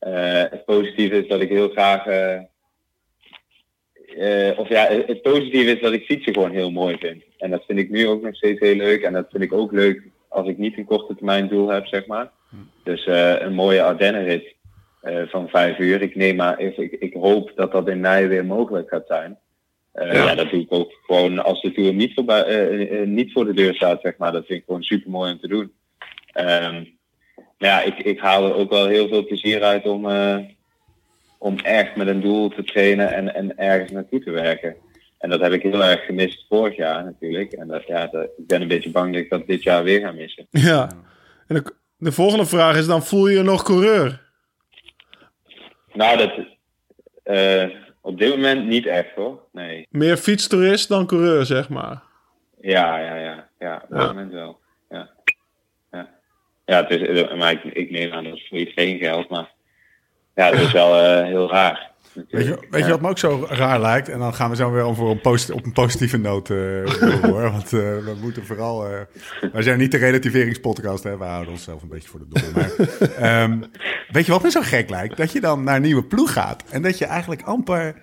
Uh, het positieve is dat ik heel graag. of ja, het positieve is dat ik fietsen gewoon heel mooi vind. En dat vind ik nu ook nog steeds heel leuk. En dat vind ik ook leuk als ik niet een korte termijn doel heb, zeg maar. Dus uh, een mooie Ardennenrit uh, van vijf uur. Ik neem maar, ik, ik, hoop dat dat in mei weer mogelijk gaat zijn. Uh, ja. ja. dat doe ik ook gewoon als de Tour niet, voorbij, niet voor de deur staat, zeg maar. Dat vind ik gewoon super mooi om te doen. Um, ja, ik, ik haal er ook wel heel veel plezier uit om, om echt met een doel te trainen en, en ergens naartoe te werken. En dat heb ik heel erg gemist vorig jaar natuurlijk. En dat, ja, dat, ik ben een beetje bang dat ik dat dit jaar weer ga missen. Ja, en de, de volgende vraag is dan, voel je je nog coureur? Nou, dat, uh, Op dit moment niet echt hoor. Nee. Meer fietstoerist dan coureur, zeg maar. Ja, ja, ja. Ja, op dit Ja. moment wel. Ja. Ja, ja het is, eh, maar ik, ik neem aan dat het voor iedereen geldt, maar ja, het is wel eh, heel raar. Weet je, weet je wat me ook zo raar lijkt? En dan gaan we zo weer over een posit- op een positieve noot eh, door, hoor. Want eh, we moeten vooral... eh, wij zijn niet de relativeringspodcast, hè. We houden onszelf een beetje voor de dol. Maar, ehm, weet je wat me zo gek lijkt? Dat je dan naar een nieuwe ploeg gaat. En dat je eigenlijk amper...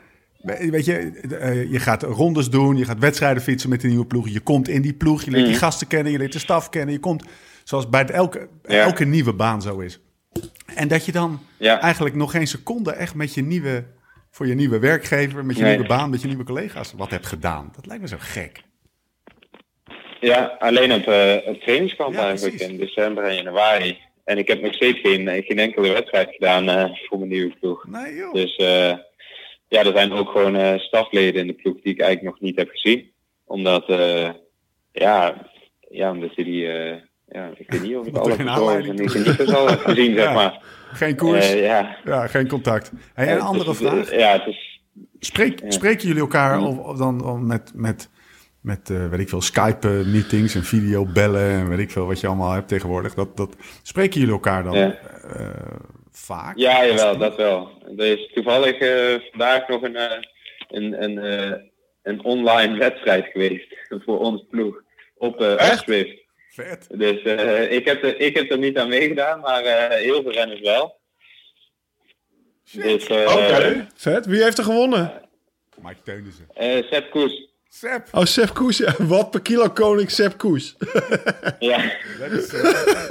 Weet je, je gaat rondes doen, je gaat wedstrijden fietsen met die nieuwe ploeg. Je komt in die ploeg, je leert die gasten kennen, je leert de staf kennen. Je komt, zoals bij elke, Ja. elke nieuwe baan zo is. En dat je dan Ja. eigenlijk nog geen seconde echt met je nieuwe, voor je nieuwe werkgever, met je Nee. nieuwe baan, met je nieuwe collega's wat hebt gedaan. Dat lijkt me zo gek. Ja, alleen op het trainingskamp Ja, eigenlijk precies. in december en januari. En ik heb nog steeds geen, eh, geen enkele wedstrijd gedaan eh, voor mijn nieuwe ploeg. Nee joh. Dus ja, er zijn ook gewoon stafleden in de ploeg die ik eigenlijk nog niet heb gezien. Omdat, ja, ja, omdat je die, ja, ik weet niet of ik alle controles en gezien, zeg maar. Geen koers, Eh, ja. ja, geen contact. Hey, een andere dus, eh, vraag. Ja, het is, Spreek. Spreken jullie elkaar of, of dan of met, met, met eh, weet ik veel, Skype-meetings en videobellen en weet ik veel wat je allemaal hebt tegenwoordig? Dat, dat, spreken jullie elkaar dan Ja. vaak? ja, jawel, dat wel. Er is toevallig vandaag nog een, een, een, een online wedstrijd geweest voor ons ploeg op Echt? Zwift. Vet. Dus eh, ik, heb er, ik heb er niet aan meegedaan, maar eh, heel veel renners wel. Dus, eh Oké, vet. Wie heeft er gewonnen? Mike Teunissen. eh, Sepp Koes. Sepp. Oh, Sepp Koes. Ja, wat per kilo koning Sepp Koes. Ja, Dat is,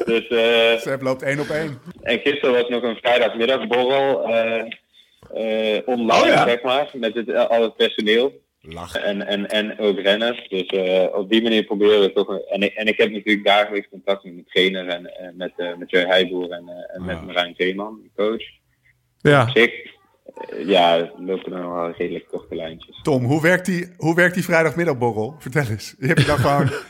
dus eh, Sepp loopt één op één. en gisteren was nog een vrijdagmiddagborrel eh, eh, online, Oh ja. zeg maar, met het, al het personeel. Lachen. En, en, en ook renners. Dus eh, op die manier proberen we toch. een- En ik, en ik heb natuurlijk dagelijks contact met mijn trainer en, en met, eh met Joy Heijboer en, eh, en Ah. met Marijn Zeeman, de coach. Ja. Op zich, eh, ja, lopen er nog wel redelijk korte lijntjes. Tom, hoe werkt die, hoe werkt die vrijdagmiddagborrel? Vertel eens. Je hebt je dan gewoon...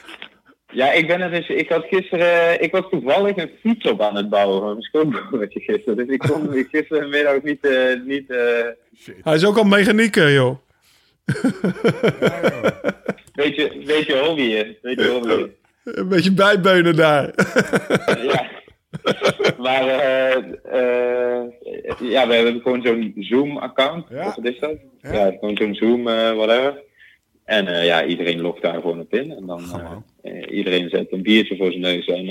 Ja, ik ben er dus. Ik had gisteren. eh, Ik was toevallig een fiets op aan het bouwen van mijn schoonbroertje gisteren. Dus ik kon ik gisterenmiddag niet. eh niet eh Hij is ook al mechanieker, joh. beetje, beetje hobbyen. Beetje hobbyen. Een beetje bijbeunen daar. ja. Maar eh, eh, ja, we hebben gewoon zo'n Zoom-account. Ja. Wat is dat? Ja. Ja, gewoon zo'n Zoom, eh, whatever. En ja, iedereen logt daar gewoon op in. En dan eh, iedereen zet een biertje voor zijn neus. En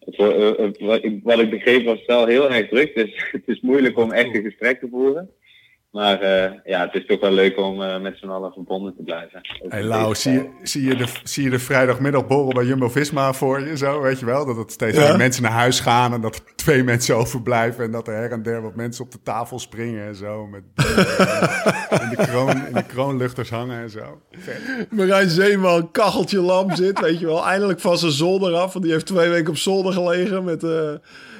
het, wat, ik, wat ik begreep was wel heel erg druk. Dus het is moeilijk om echt een gesprek te voeren. Maar eh, ja, het is toch wel leuk om eh, met z'n allen verbonden te blijven. Ook Hey Lau, zie je, tijd. zie, je de, zie je de vrijdagmiddagborrel bij Jumbo-Visma voor je zo, weet je wel? Dat het steeds Ja. meer mensen naar huis gaan en dat er twee mensen overblijven... en dat er her en der wat mensen op de tafel springen en zo... met in, de kroon, in de kroonluchters hangen en zo. Vet. Marijn Zeeman, kacheltje lam zit, weet je wel. Eindelijk van zijn zolder af, want die heeft twee weken op zolder gelegen met, eh,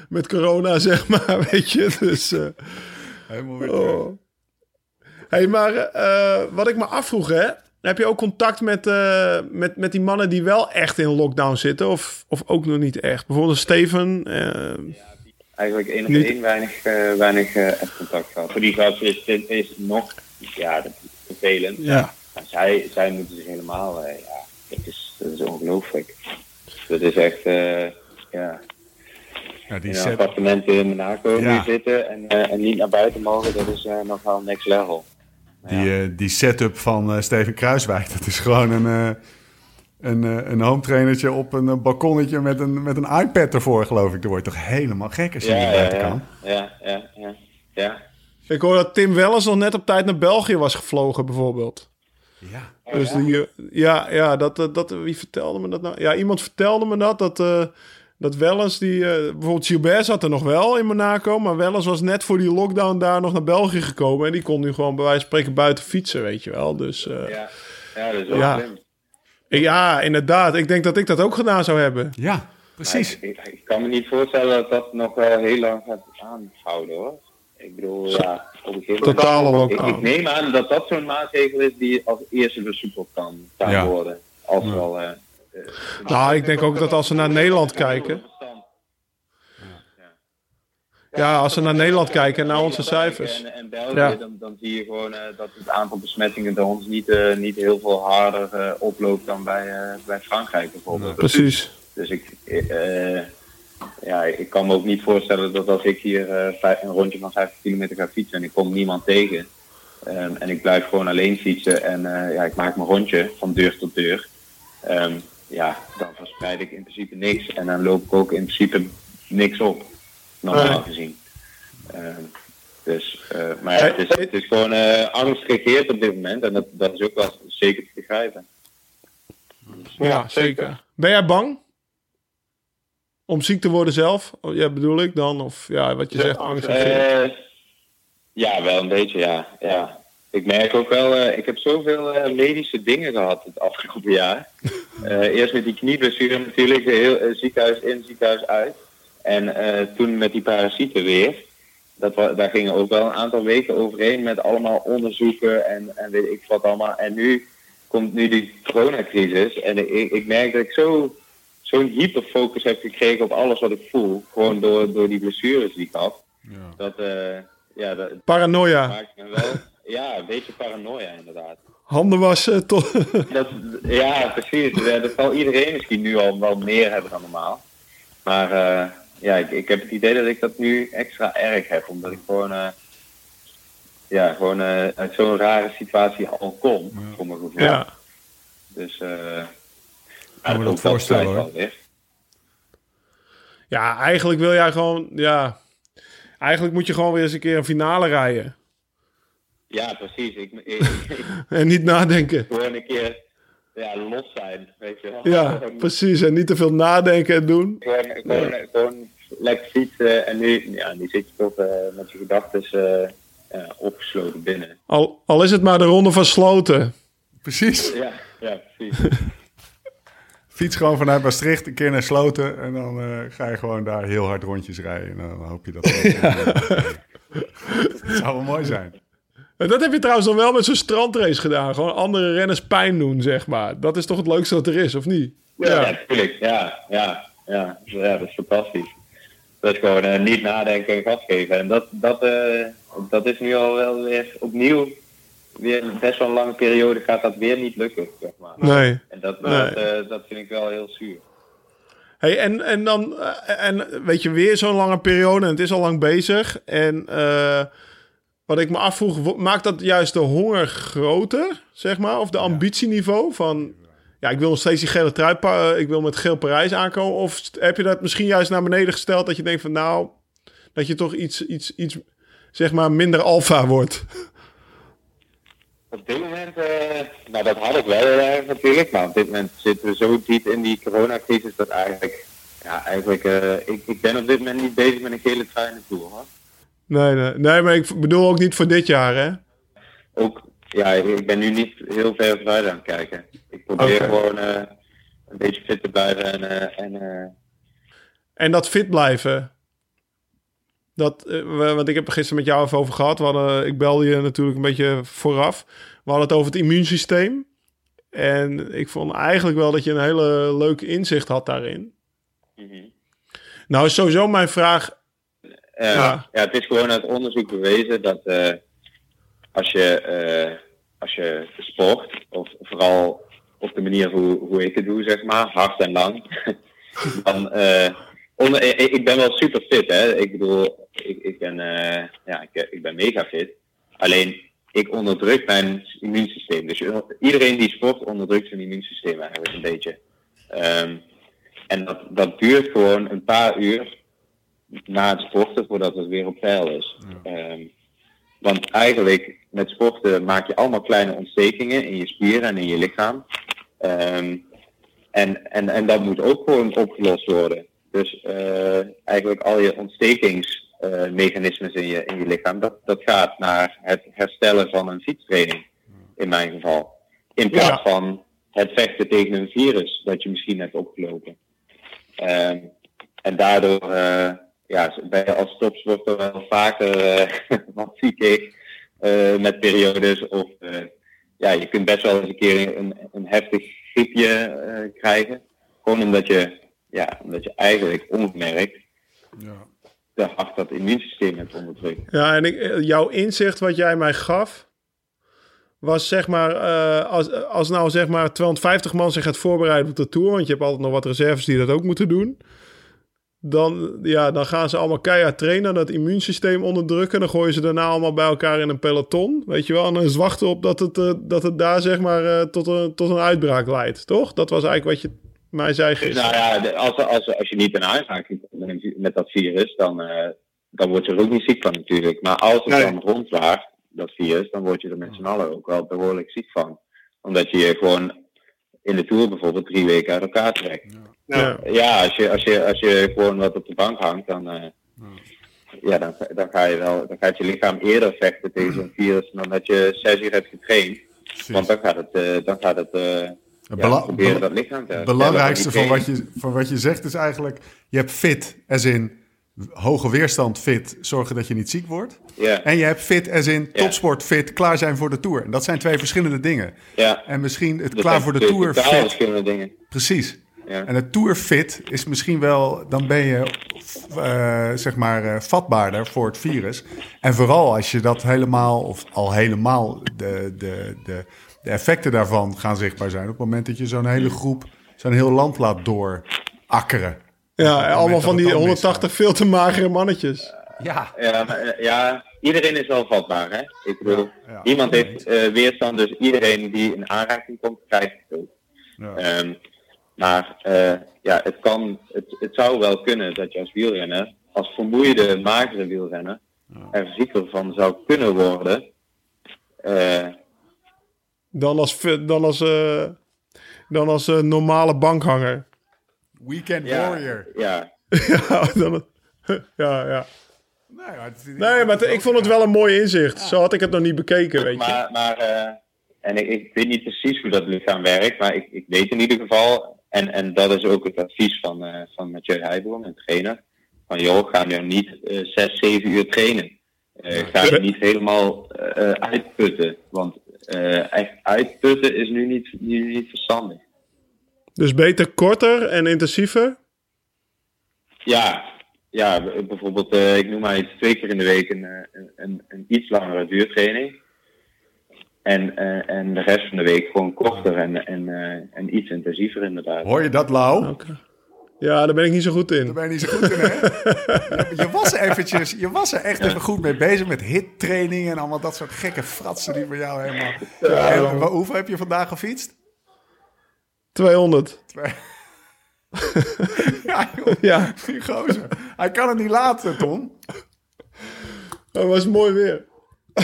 met corona, zeg maar, weet je. Dus, eh, Helemaal weer terug. oh. Hey, maar eh, wat ik me afvroeg, hè. Heb je ook contact met, eh, met, met die mannen die wel echt in lockdown zitten? Of, of ook nog niet echt? Bijvoorbeeld Steven. eh, Eigenlijk één op Niet- één weinig, eh, weinig echt contact gehad. Voor die gast is is nog, ja, dat is vervelend. ja. Maar zij, zij moeten zich helemaal, eh, ja, dat is, dat is ongelooflijk. Dat is echt, eh, ja, Ja, die in een appartement in Monaco Ja. zitten en, eh, en niet naar buiten mogen, dat is eh, nog wel next level. Die, eh, die setup van eh, Steven Kruiswijk, dat is gewoon een, eh een, een home trainertje op een balkonnetje met een, met een iPad ervoor, geloof ik. Dan word je toch helemaal gek als je Ja, niet buiten ja, kan. ja, ja, ja, ja. Ik hoor dat Tim Wellens nog net op tijd naar België was gevlogen, bijvoorbeeld. Ja. Dus die, ja, ja dat, dat, dat, wie vertelde me dat nou? Ja, iemand vertelde me dat, dat, eh, dat Wellens, die, eh, bijvoorbeeld Gilbert zat er nog wel in Monaco, maar Wellens was net voor die lockdown daar nog naar België gekomen en die kon nu gewoon bij wijze van spreken buiten fietsen, weet je wel. Dus eh, Ja, ja, dat is wel Ja. slim. ja, inderdaad. Ik denk dat ik dat ook gedaan zou hebben. Ja, precies. Ik, ik, ik kan me niet voorstellen dat dat nog wel heel lang gaat aanhouden hoor. Ik bedoel, ja, op een gegeven moment. Ik, lockdown. ik neem aan dat dat zo'n maatregel is die als eerste versoepeld kan, kan Ja. worden. Als wel. eh, Nou, ik denk ook dat als we naar Nederland kijken. Ja, als we naar Nederland kijken en naar onze cijfers. En, en België, Ja. dan, dan zie je gewoon eh, dat het aantal besmettingen bij ons niet, eh, niet heel veel harder eh, oploopt dan bij, eh, bij Frankrijk bijvoorbeeld. Precies. Dus ik, eh, ja, ik kan me ook niet voorstellen dat als ik hier eh, een rondje van 50 kilometer ga fietsen en ik kom niemand tegen. ehm, en ik blijf gewoon alleen fietsen en eh, ja, ik maak mijn rondje van deur tot deur. ehm, ja, dan verspreid ik in principe niks. En dan loop ik ook in principe niks op. Normaal Nee. gezien. Ehm, dus, eh, maar ja, het, is, het is gewoon eh, angst regeert op dit moment. En dat, dat is ook wel zeker te begrijpen. Ja, zeker. Ben jij bang? Om ziek te worden zelf? Oh, Ja, bedoel ik dan? Of ja, wat je zegt, angst. Eh, ja, wel een beetje, ja. ja. Ik merk ook wel, eh, ik heb zoveel eh, medische dingen gehad het afgelopen jaar. Eh, eerst met die knieblessure natuurlijk, heel, ziekenhuis in, ziekenhuis uit. En eh, toen met die parasieten weer. Dat, daar gingen ook wel een aantal weken overheen met allemaal onderzoeken en, en weet ik wat allemaal. En nu komt nu die coronacrisis en ik, ik merk dat ik zo, zo'n hyperfocus heb gekregen op alles wat ik voel. Gewoon door, door die blessures die ik had. Dat, eh, ja, dat Paranoia. maakt me wel ja, een beetje paranoia inderdaad. Handen wassen. Tot... Dat, ja, precies. Ja, dat zal iedereen misschien nu al wel meer hebben dan normaal. Maar eh, ja, ik, ik heb het idee dat ik dat nu extra erg heb. Omdat ik gewoon, eh, ja, gewoon eh, uit zo'n rare situatie al kom. Voor mijn gevoel. ja. Dus eh Kan me dat ook voorstellen, hoor. ja, eigenlijk wil jij gewoon... Ja, eigenlijk moet je gewoon weer eens een keer een finale rijden. Ja, precies. Ik, En niet nadenken. gewoon een keer ja, los zijn, weet je wel. Ja, precies. En niet te veel nadenken en doen. Gewoon, gewoon, gewoon lekker fietsen en nu, ja, nu zit je toch eh, met je gedachten eh, ja, opgesloten binnen. Al, al is het maar de ronde van Sloten. Precies. Ja, ja precies. Fiets gewoon vanuit Maastricht een keer naar Sloten. En dan eh, ga je gewoon daar heel hard rondjes rijden. En dan hoop je dat... Dat zou wel mooi zijn. Dat heb je trouwens dan wel met zo'n strandrace gedaan. Gewoon andere renners pijn doen, zeg maar. Dat is toch het leukste wat er is, of niet? Ja, natuurlijk. Ja, ja, ja, ja, dat is fantastisch. Dat is gewoon eh, niet nadenken en gas geven. En dat, dat, eh, dat is nu al wel weer opnieuw, weer best wel een lange periode gaat dat weer niet lukken, zeg maar. Nee. En dat, Nee. dat, eh, dat vind ik wel heel zuur. Hey, en, en dan, en weet je, weer zo'n lange periode en het is al lang bezig. En wat ik me afvroeg, maakt dat juist de honger groter, zeg maar? Of de ambitieniveau van, ja, ik wil nog steeds die gele trui, eh, ik wil met geel Parijs aankomen. Of heb je dat misschien juist naar beneden gesteld dat je denkt van, nou, dat je toch iets, iets, iets zeg maar, minder alfa wordt? Op dit moment, eh, nou dat had ik wel heel erg natuurlijk, maar op dit moment zitten we zo diep in die coronacrisis dat eigenlijk, ja eigenlijk, ik, ik ben op dit moment niet bezig met een gele trui in de Tour hoor. Nee, nee, nee, maar ik bedoel ook niet voor dit jaar, hè? Ook, ja, ik ben nu niet heel ver vooruit aan het kijken. Ik probeer gewoon eh, een beetje fit te blijven en, eh, en eh, En dat fit blijven. Dat, want ik heb er gisteren met jou even over gehad. We hadden, ik belde je natuurlijk een beetje vooraf. We hadden het over het immuunsysteem. En ik vond eigenlijk wel dat je een hele leuke inzicht had daarin. mhm. Nou is sowieso mijn vraag. Eh, Ja. ja. het is gewoon uit onderzoek bewezen dat eh, als, je, eh, als je sport, of vooral op de manier hoe, hoe ik het doe, zeg maar, hard en lang, dan. onder, ik, ben wel super fit, hè. Ik bedoel, ik, ik, ben, ja, ik, ik ben mega fit. Alleen, ik onderdruk mijn immuunsysteem. Dus iedereen die sport onderdrukt zijn immuunsysteem eigenlijk een beetje. Ehm, en dat, dat duurt gewoon een paar uur na het sporten voordat het weer op peil is. Ehm, want eigenlijk met sporten maak je allemaal kleine ontstekingen in je spieren en in je lichaam. Ehm, en, en, en dat moet ook gewoon opgelost worden. Dus eh, eigenlijk al je ontstekingsmechanismes in, je, in je lichaam, dat, dat gaat naar het herstellen van een fietstraining, in mijn geval. In plaats Ja. van het vechten tegen een virus dat je misschien hebt opgelopen. Ehm, en daardoor eh, ja, je als topsporter wel vaker eh, wat ziekig eh, met periodes. Of eh, ja, je kunt best wel eens een keer een, een heftig griepje krijgen. Gewoon omdat je, ja, omdat je eigenlijk ongemerkt Ja. te hard dat immuunsysteem hebt onderdrukt. Ja, en ik, jouw inzicht wat jij mij gaf, was zeg maar, als, als nou zeg maar 250 man zich gaat voorbereiden op de Tour, want je hebt altijd nog wat reserves die dat ook moeten doen. Dan, ja, dan gaan ze allemaal keihard trainen, dat immuunsysteem onderdrukken. Dan gooien ze daarna allemaal bij elkaar in een peloton, weet je wel. En dan is wachten op dat het, eh, dat het daar zeg maar eh, tot, een, tot een uitbraak leidt, toch? Dat was eigenlijk wat je mij zei gisteren. Nou ja, als, als, als je niet in aanraking komt met- dat virus, dan, eh, dan word je er ook niet ziek van natuurlijk. Maar als het Nee. dan rondwaart, dat virus, dan word je er met z'n allen ook wel behoorlijk ziek van. Omdat je je gewoon in de Tour bijvoorbeeld drie weken uit elkaar trekt. Ja. Ja, als je, als je, als je gewoon wat op de bank hangt, dan, eh, ja, dan, dan, ga je wel, dan gaat je lichaam eerder vechten tegen zo'n virus dan dat je zes uur hebt getraind. Want dan gaat het, eh, dan gaat het ja, bela- proberen dat lichaam te Het belangrijkste van wat, je, van wat je zegt is eigenlijk... je hebt fit, als in hoge weerstand fit... zorgen dat je niet ziek wordt. Ja. En je hebt fit, als in Ja. topsport fit... klaar zijn voor de Tour. En dat zijn twee verschillende dingen. Ja. En misschien het Dat klaar voor de Tour fit... verschillende dingen. Precies. Ja. En het Tour fit is misschien wel... dan ben je eh, zeg maar eh, vatbaarder voor het virus. En vooral als je dat helemaal... of al helemaal de, de, de, de effecten daarvan gaan zichtbaar zijn... op het moment dat je zo'n hele groep... zo'n heel land laat doorakkeren. Ja, allemaal van die dan 180 veel te magere mannetjes. Ja. Ja, eh, ja, iedereen is wel vatbaar, hè? Ik bedoel, ja. niemand heeft eh, weerstand, dus iedereen die in aanraking komt, krijgt het ook. Ja. Ehm, maar eh, ja, het, kan, het, het zou wel kunnen dat je als wielrenner, als vermoeide, magere wielrenner, er zieker van zou kunnen worden. Eh, Dan als, dan als, eh, dan als normale bankhanger. Weekend ja, Warrior. ja, ja, dan, ja, ja. Nee, maar, het- Nee, maar het- ik vond het wel een mooi inzicht. Zo had ik het nog niet bekeken, weet je. Maar, maar eh, en ik, ik weet niet precies hoe dat lichaam werkt, maar ik, ik weet in ieder geval, en, en dat is ook het advies van, eh van Mathieu Heijboom, een trainer, van joh, ga nu niet eh, zes, zeven uur trainen. Eh, ga je niet helemaal uitputten, want echt uitputten is nu niet, nu niet verstandig. Dus beter korter en intensiever. Ja, ja bijvoorbeeld, ik noem maar iets, twee keer in de week een, een, een, een iets langere duurtraining. En, eh, en de rest van de week gewoon korter en, en, eh, en iets intensiever inderdaad. Hoor je dat, Lau? Ja, daar ben ik niet zo goed in. Daar ben je niet zo goed in, hè? je, was eventjes, je was er echt even goed mee bezig met hittraining en allemaal dat soort gekke fratsen die voor jou helemaal... En wa- hoeveel heb je vandaag gefietst? 200. Ja, joh, Ja, die gozer. Hij kan het niet laten, Tom. dat was mooi weer.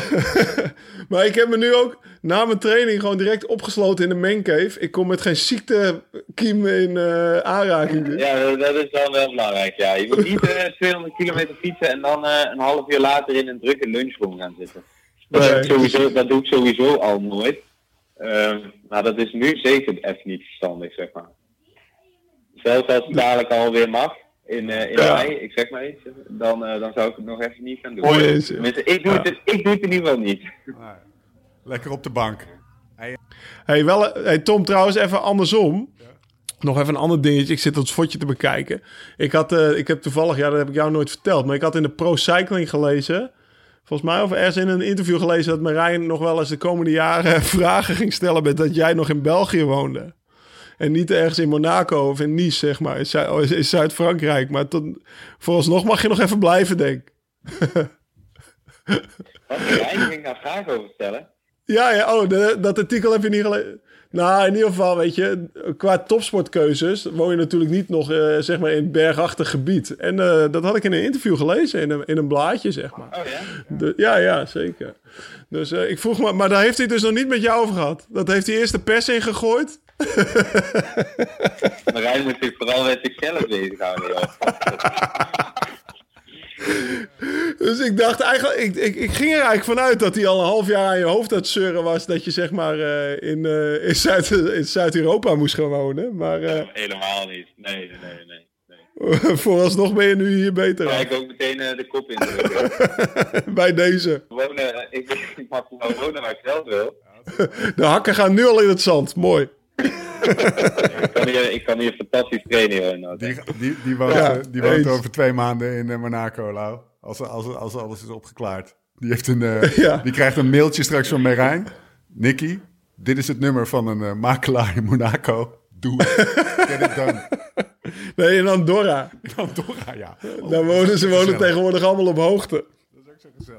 maar ik heb me nu ook na mijn training gewoon direct opgesloten in de mancave. Ik kom met geen ziektekiem in eh, aanraking. dus. Ja, dat, is dan wel belangrijk. Ja. Je moet niet eh, 200 kilometer fietsen en dan eh, een half uur later in een drukke lunchroom gaan zitten. Dat, Nee. doe ik sowieso, dat doe ik sowieso al nooit. Ehm, maar dat is nu zeker echt niet verstandig, zeg maar. Zelfs als het dadelijk alweer mag, in, eh in Ja. mei, ik zeg maar iets, dan, eh, dan zou ik het nog even niet gaan doen. Tenminste, ik, doe het, ik doe het in ieder geval niet. Lekker op de bank. Hey, wel, hey, Tom, trouwens, even andersom. Nog even een ander dingetje. Ik zit dat fotje te bekijken. Ik, had, eh, ik heb toevallig, ja, dat heb ik jou nooit verteld. Maar ik had in de Pro Cycling gelezen. Volgens mij, of ergens in een interview gelezen. dat Marijn nog wel eens de komende jaren vragen ging stellen. met dat jij nog in België woonde. En niet ergens in Monaco of in Nice, zeg maar. In, Zu- in Zuid-Frankrijk. Maar tot, vooralsnog mag je nog even blijven, denk ik. Wat Rijn ging daar vragen over stellen. Ja, ja, oh, de- dat artikel heb je niet gelezen. Nou, in ieder geval, weet je, qua topsportkeuzes woon je natuurlijk niet nog, eh, zeg maar, in het bergachtig gebied. En eh, dat had ik in een interview gelezen, in een, in een blaadje, zeg maar. Oh ja? De- ja, ja, zeker. Dus eh, ik vroeg me, maar daar heeft hij dus nog niet met jou over gehad. Dat heeft hij eerst de pers in gegooid. Maar Rijn moet zich vooral met zichzelf bezighouden. Dus ik dacht eigenlijk, ik, ik, ik ging er eigenlijk vanuit dat hij al een half jaar aan je hoofd aan het zeuren was. Dat je zeg maar eh, in, eh, in, Zuid, in Zuid-Europa moest gaan wonen. Maar eh, Helemaal niet. Nee, nee, nee, nee. vooralsnog ben je nu hier beter Ga ik ook meteen de kop in bij deze. wonen, ik, ik mag gewoon wonen waar ik zelf wil. De hakken gaan nu al in het zand. Mooi. Ik, kan hier, ik kan hier fantastisch trainen. hoor. Nou, Die, die, die woont, Ja, eh, die woont over twee maanden in eh, Monaco, Lau. Als, als, als alles is opgeklaard. Die, heeft een, eh, Ja. die krijgt een mailtje straks van Merijn. Nicky, dit is het nummer van een makelaar in Monaco. Doe het. Get it done. Nee, in Andorra. Andorra, ja. Daar wonen ze wonen Gezellig. tegenwoordig allemaal op hoogte.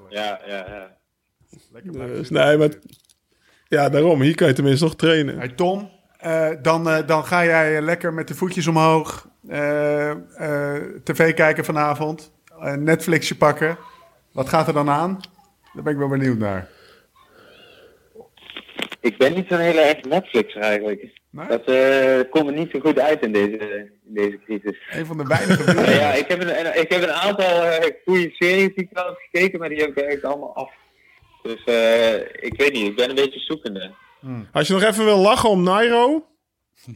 Ja, ja, ja. Lekker Dus nee, maar... Ja, daarom. Hier kan je tenminste nog trainen. Hey Tom, eh, dan, eh, dan ga jij lekker met de voetjes omhoog eh, tv kijken vanavond. Netflixje pakken. Wat gaat er dan aan? Daar ben ik wel benieuwd naar. Ik ben niet zo'n hele echt Netflixer eigenlijk. Nee? Dat komt er niet zo goed uit in deze, in deze crisis. Een van de weinige Ja, dingen. ja, ik heb een, ik heb een aantal goede series die ik wel heb gekeken, maar die heb ik eigenlijk allemaal af. Dus ik weet niet, ik ben een beetje zoekende. Als je nog even wil lachen om Nairo...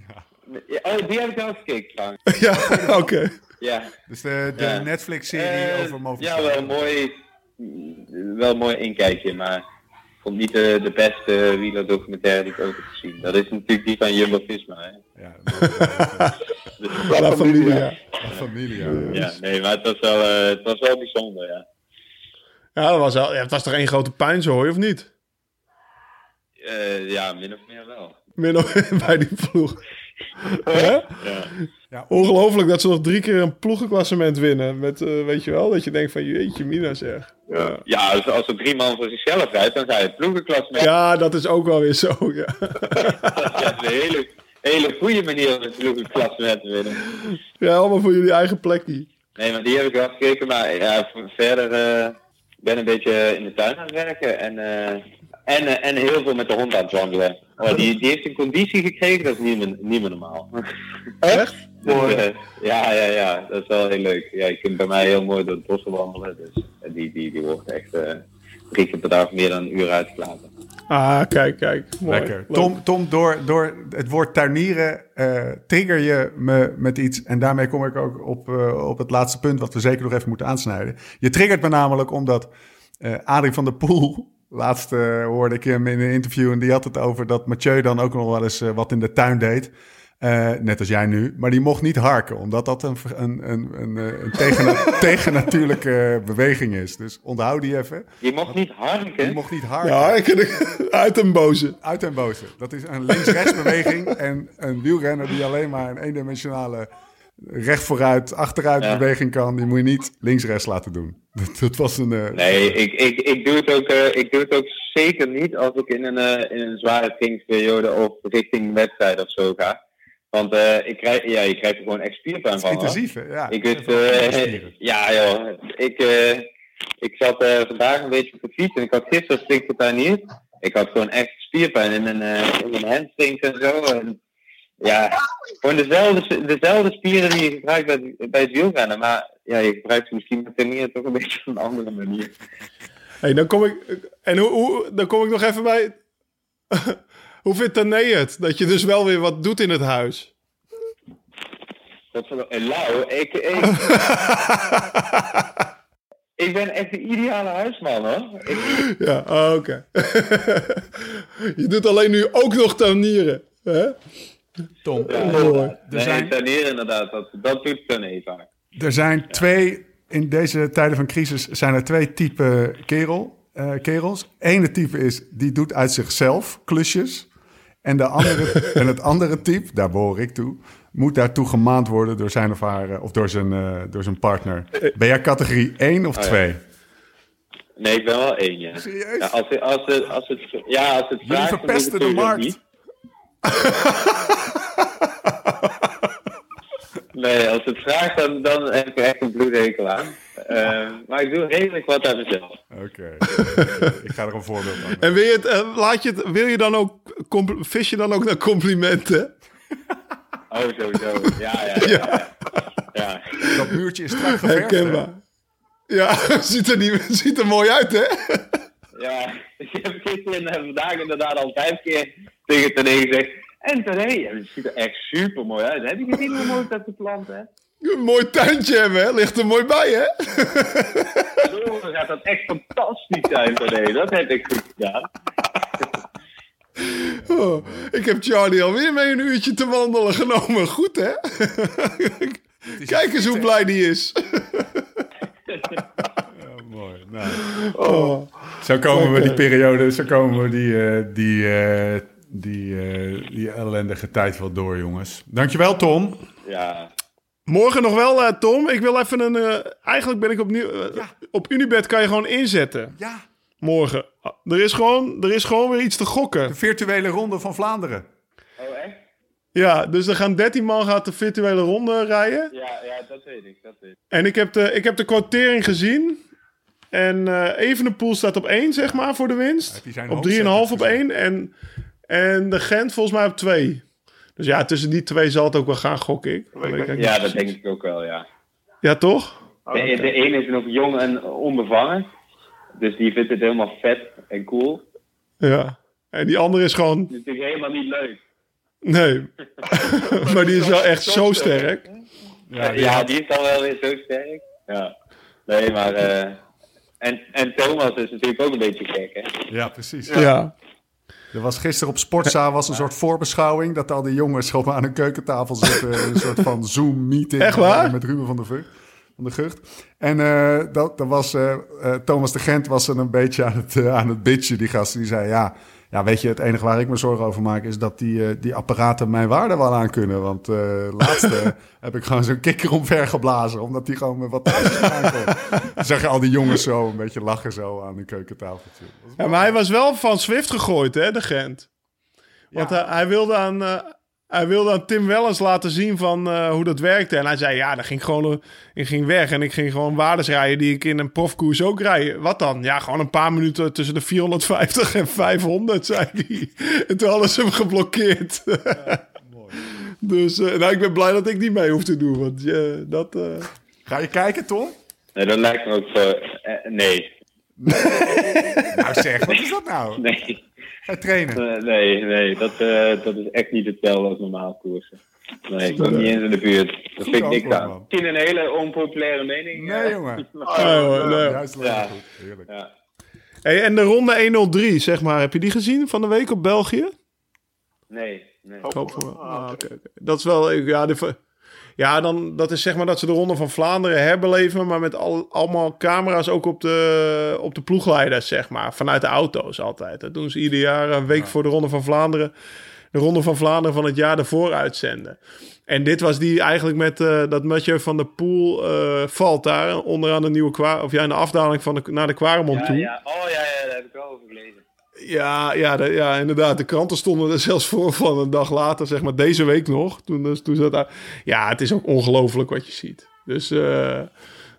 Ja, oh, die heb ik wel gekeken trouwens. Ja, oké. Ja. Dus de, de Ja. Netflix-serie Eh, over Mo Ja, wel mooi, wel een mooi inkijkje, maar ik vond niet de, de beste wielerdocumentaire die ik ooit heb gezien. Dat is natuurlijk die van Jumbo-Visma, hè. Ja, dat Dus- La Familia. familie. Ja. ja, nee, maar het was wel, eh, het was wel bijzonder, ja. Ja, dat was, wel, ja, het was toch één grote puinzooi, of niet? Eh, ja, min of meer wel. Min of bij die ploeg. Hè? Ja. Ongelooflijk dat ze nog drie keer een ploegenklassement winnen. Met, eh, weet je wel, dat je denkt van jeetje mina zeg. Ja. Ja, als, als er drie man voor zichzelf rijdt, dan ga je het ploegenklas mee. ja, dat is ook wel weer zo, ja. Dat is een hele, hele goede manier om het ploegenklas te winnen. Ja, allemaal voor jullie eigen plekje. Nee, maar die heb ik wel gekeken, maar ja, verder eh, ik ben een beetje in de tuin aan het werken en, eh, en, eh, en heel veel met de hond aan het wandelen. Oh, die, die heeft een conditie gekregen, dat is niet meer, niet meer normaal. Echt? Dus, eh, ja, ja, ja, dat is wel heel leuk. Ja, je kunt bij mij heel mooi door het bos wandelen, dus eh, die, die, die wordt echt eh, drie keer per dag meer dan een uur uitgelaten. Ah, kijk, kijk. Mooi. Lekker. Tom, Tom door, door het woord tuinieren eh, trigger je me met iets. En daarmee kom ik ook op, eh, op het laatste punt wat we zeker nog even moeten aansnijden. Je triggert me namelijk omdat eh Adrie van der Poel... Laatst eh, hoorde ik hem in een interview en die had het over dat Mathieu dan ook nog wel eens eh, wat in de tuin deed. Eh, net als jij nu. Maar die mocht niet harken, omdat dat een, een, een, een, eh, een tegen, tegennatuurlijke beweging is. Dus onthoud die even. Je mocht niet harken. Die mocht niet harken. Ja, uit een boze. Uit en boze. Dat is een links-rechts beweging. En een wielrenner die alleen maar een eendimensionale recht vooruit, achteruit Ja. beweging kan, die moet je niet links-rechts laten doen. Dat, was een. eh, Nee, ik, ik, ik, doe het ook, eh, ik doe het ook zeker niet als ik in een, eh, in een zware trainingsperiode of richting wedstrijd of zo ga. Want ik krijg, ja, je krijgt er gewoon echt spierpijn van. intensief, hè? Ja. Ik wist, ja joh, ik, ik zat vandaag een beetje op de fiets en ik had gisteren springpartij niet. Ik had gewoon echt spierpijn in mijn, in mijn hamstrings en zo. En, ja, gewoon dezelfde, dezelfde spieren die je gebruikt bij, bij het wielrennen. Maar ja, je gebruikt ze misschien met trainieren toch een beetje op een andere manier. Hey, dan kom ik. En hoe, hoe, dan kom ik nog even bij. hoe vindt Tané het? Dat je dus wel weer wat doet in het huis. Dat is en Lau, ik, ik, ik ben echt de ideale huisman hoor. Ik, Ja, ah, oké. je doet alleen nu ook nog tuinieren. Hè? Tom, ja, nee, zijn- tuinieren inderdaad, dat, dat doet Tané vaak. Er zijn twee. In deze tijden van crisis zijn er twee typen kerel, eh, kerels. Ene type is die doet uit zichzelf klusjes. En, de andere, en het andere type, daar behoor ik toe, moet daartoe gemaand worden door zijn of haar, eh, of door zijn, eh, door zijn partner. Ben jij categorie 1 of Oh, ja. 2? Nee, ik ben wel één, ja. Serieus? Ja, als, het- als, het, als het, ja, als het Jullie vraagt, dan verpesten de markt. Nee, als het vraagt, dan, dan heb ik er echt een bloedhekel aan. Eh, maar ik doe redelijk wat aan mezelf. Oké, ik ga er een voorbeeld aan. En wil je, het, eh, laat je het, wil je dan ook. vis je dan ook naar complimenten? Oh, sowieso. Ja, ja, ja. ja. ja. Dat muurtje is strak geverfd. hè? Herkenbaar. Ja, ziet er, niet, ziet er mooi uit, hè? Ja, ik heb gisteren en vandaag inderdaad al vijf keer tegen Tene gezegd. En ja, het ziet er echt super mooi uit. Heb je gezien hoe mooi dat geplant hè? Een mooi tuintje hebben, hè? Ligt er mooi bij, hè? Zo gaat dat echt fantastisch zijn, Tene. Dat heb ik goed gedaan. Oh, ik heb Charlie alweer mee een uurtje te wandelen genomen. Goed, hè? Kijk eens hoe blij die is. Mooi. Nou, Oh. zo komen we die periode, zo komen we die, eh, die, eh, die, eh, die ellendige tijd wel door, jongens. Dankjewel, Tom. Ja, Morgen nog wel, eh, Tom. Ik wil even een... eh, eigenlijk ben ik opnieuw... eh, Op Unibet kan je gewoon inzetten. Ja, Morgen. Ah, Er is, gewoon, er is gewoon weer iets te gokken. de virtuele ronde van Vlaanderen. oh echt? Ja, dus er gaan 13 man gaat de virtuele ronde rijden. Ja, ja, dat weet ik, dat weet ik. En ik heb de, ik heb de quotering gezien. En eh Evenepoel staat op 1, zeg maar, voor de winst. die zijn Op hoogzet 3,5 op gezien. 1. En, en de Gent volgens mij op 2. Dus ja, tussen die twee zal het ook wel gaan, gok ik. Dat Ja, dat precies. denk ik ook wel, ja. Ja, toch? De, de ene is nog jong en onbevangen. Dus die vindt het helemaal vet en cool. Ja. En die andere is gewoon... Het is natuurlijk helemaal niet leuk. Nee. maar die is wel echt zo sterk. Ja, die ja, die is dan wel weer zo sterk. Ja. Nee, maar... eh, en, en Thomas is natuurlijk ook een beetje gek, hè? ja precies. Ja. Er was gisteren op Sportza was een soort voorbeschouwing... dat al die jongens gewoon aan een keukentafel zitten... een soort van Zoom-meeting. Echt waar? Met Ruben van der. Van de Gucht. En eh, dat, dat was, eh, eh, Thomas de Gent was dan een beetje aan het, aan het bitchen, die gast. Die zei, ja, ja, weet je, het enige waar ik me zorgen over maak... is dat die, eh, die apparaten mijn waarde wel aan kunnen. Want eh laatst eh, heb ik gewoon zo'n kikker omver geblazen... omdat die gewoon met wat thuis aankomt. Je al die jongens zo een beetje lachen zo aan een keukentafeltje. Ja, maar hij was wel van Swift gegooid, hè, de Gent. Want hij, hij wilde aan, eh, hij wilde aan Tim Wellens laten zien van eh, hoe dat werkte. En hij zei, ja, dat ging gewoon ik ging weg. En ik ging gewoon waardes rijden die ik in een profkoers ook rijd. Wat dan? Ja, gewoon een paar minuten tussen de 450 en 500, zei hij. En toen hadden ze hem geblokkeerd. dus eh, nou, ik ben blij dat ik niet mee hoef te doen. Want eh, dat... eh, Ga je kijken, Tom? Nee, dat lijkt me ook zo... eh, nee. Nou zeg, wat is dat nou? Nee. Trainen? Eh, nee, nee. Dat, eh, dat is echt niet hetzelfde als normaal koersen. Nee, ik kom niet eens in de buurt. Daar vind ik niks aan. Misschien een hele onpopulaire mening. Nee, eh, jongen. nee. Juist Ja. goed. Heerlijk. Ja. Hey, en de ronde 103, zeg maar, heb je die gezien van de week op België? Nee, nee. Ik hoop voor- ah. Dat is wel, ja, de, ja, dan, dat is zeg maar dat ze de Ronde van Vlaanderen herbeleven, maar met al, allemaal camera's ook op de, op de ploegleiders, zeg maar, vanuit de auto's altijd. Dat doen ze ieder jaar, een week voor de Ronde van Vlaanderen, de Ronde van Vlaanderen van het jaar ervoor uitzenden. En dit was die eigenlijk met eh, dat Mathieu van der Poel eh, valt daar onderaan de nieuwe kwa of ja, in de afdaling van de, naar de Quaremont Ja, toe. ja. Oh ja, ja, daar heb ik wel over gelezen. Ja, ja, de- ja, inderdaad. De kranten stonden er zelfs voor van een dag later, zeg maar deze week nog. Toen, dus, toen zat daar. Ja, het is ook ongelooflijk wat je ziet. Dus eh,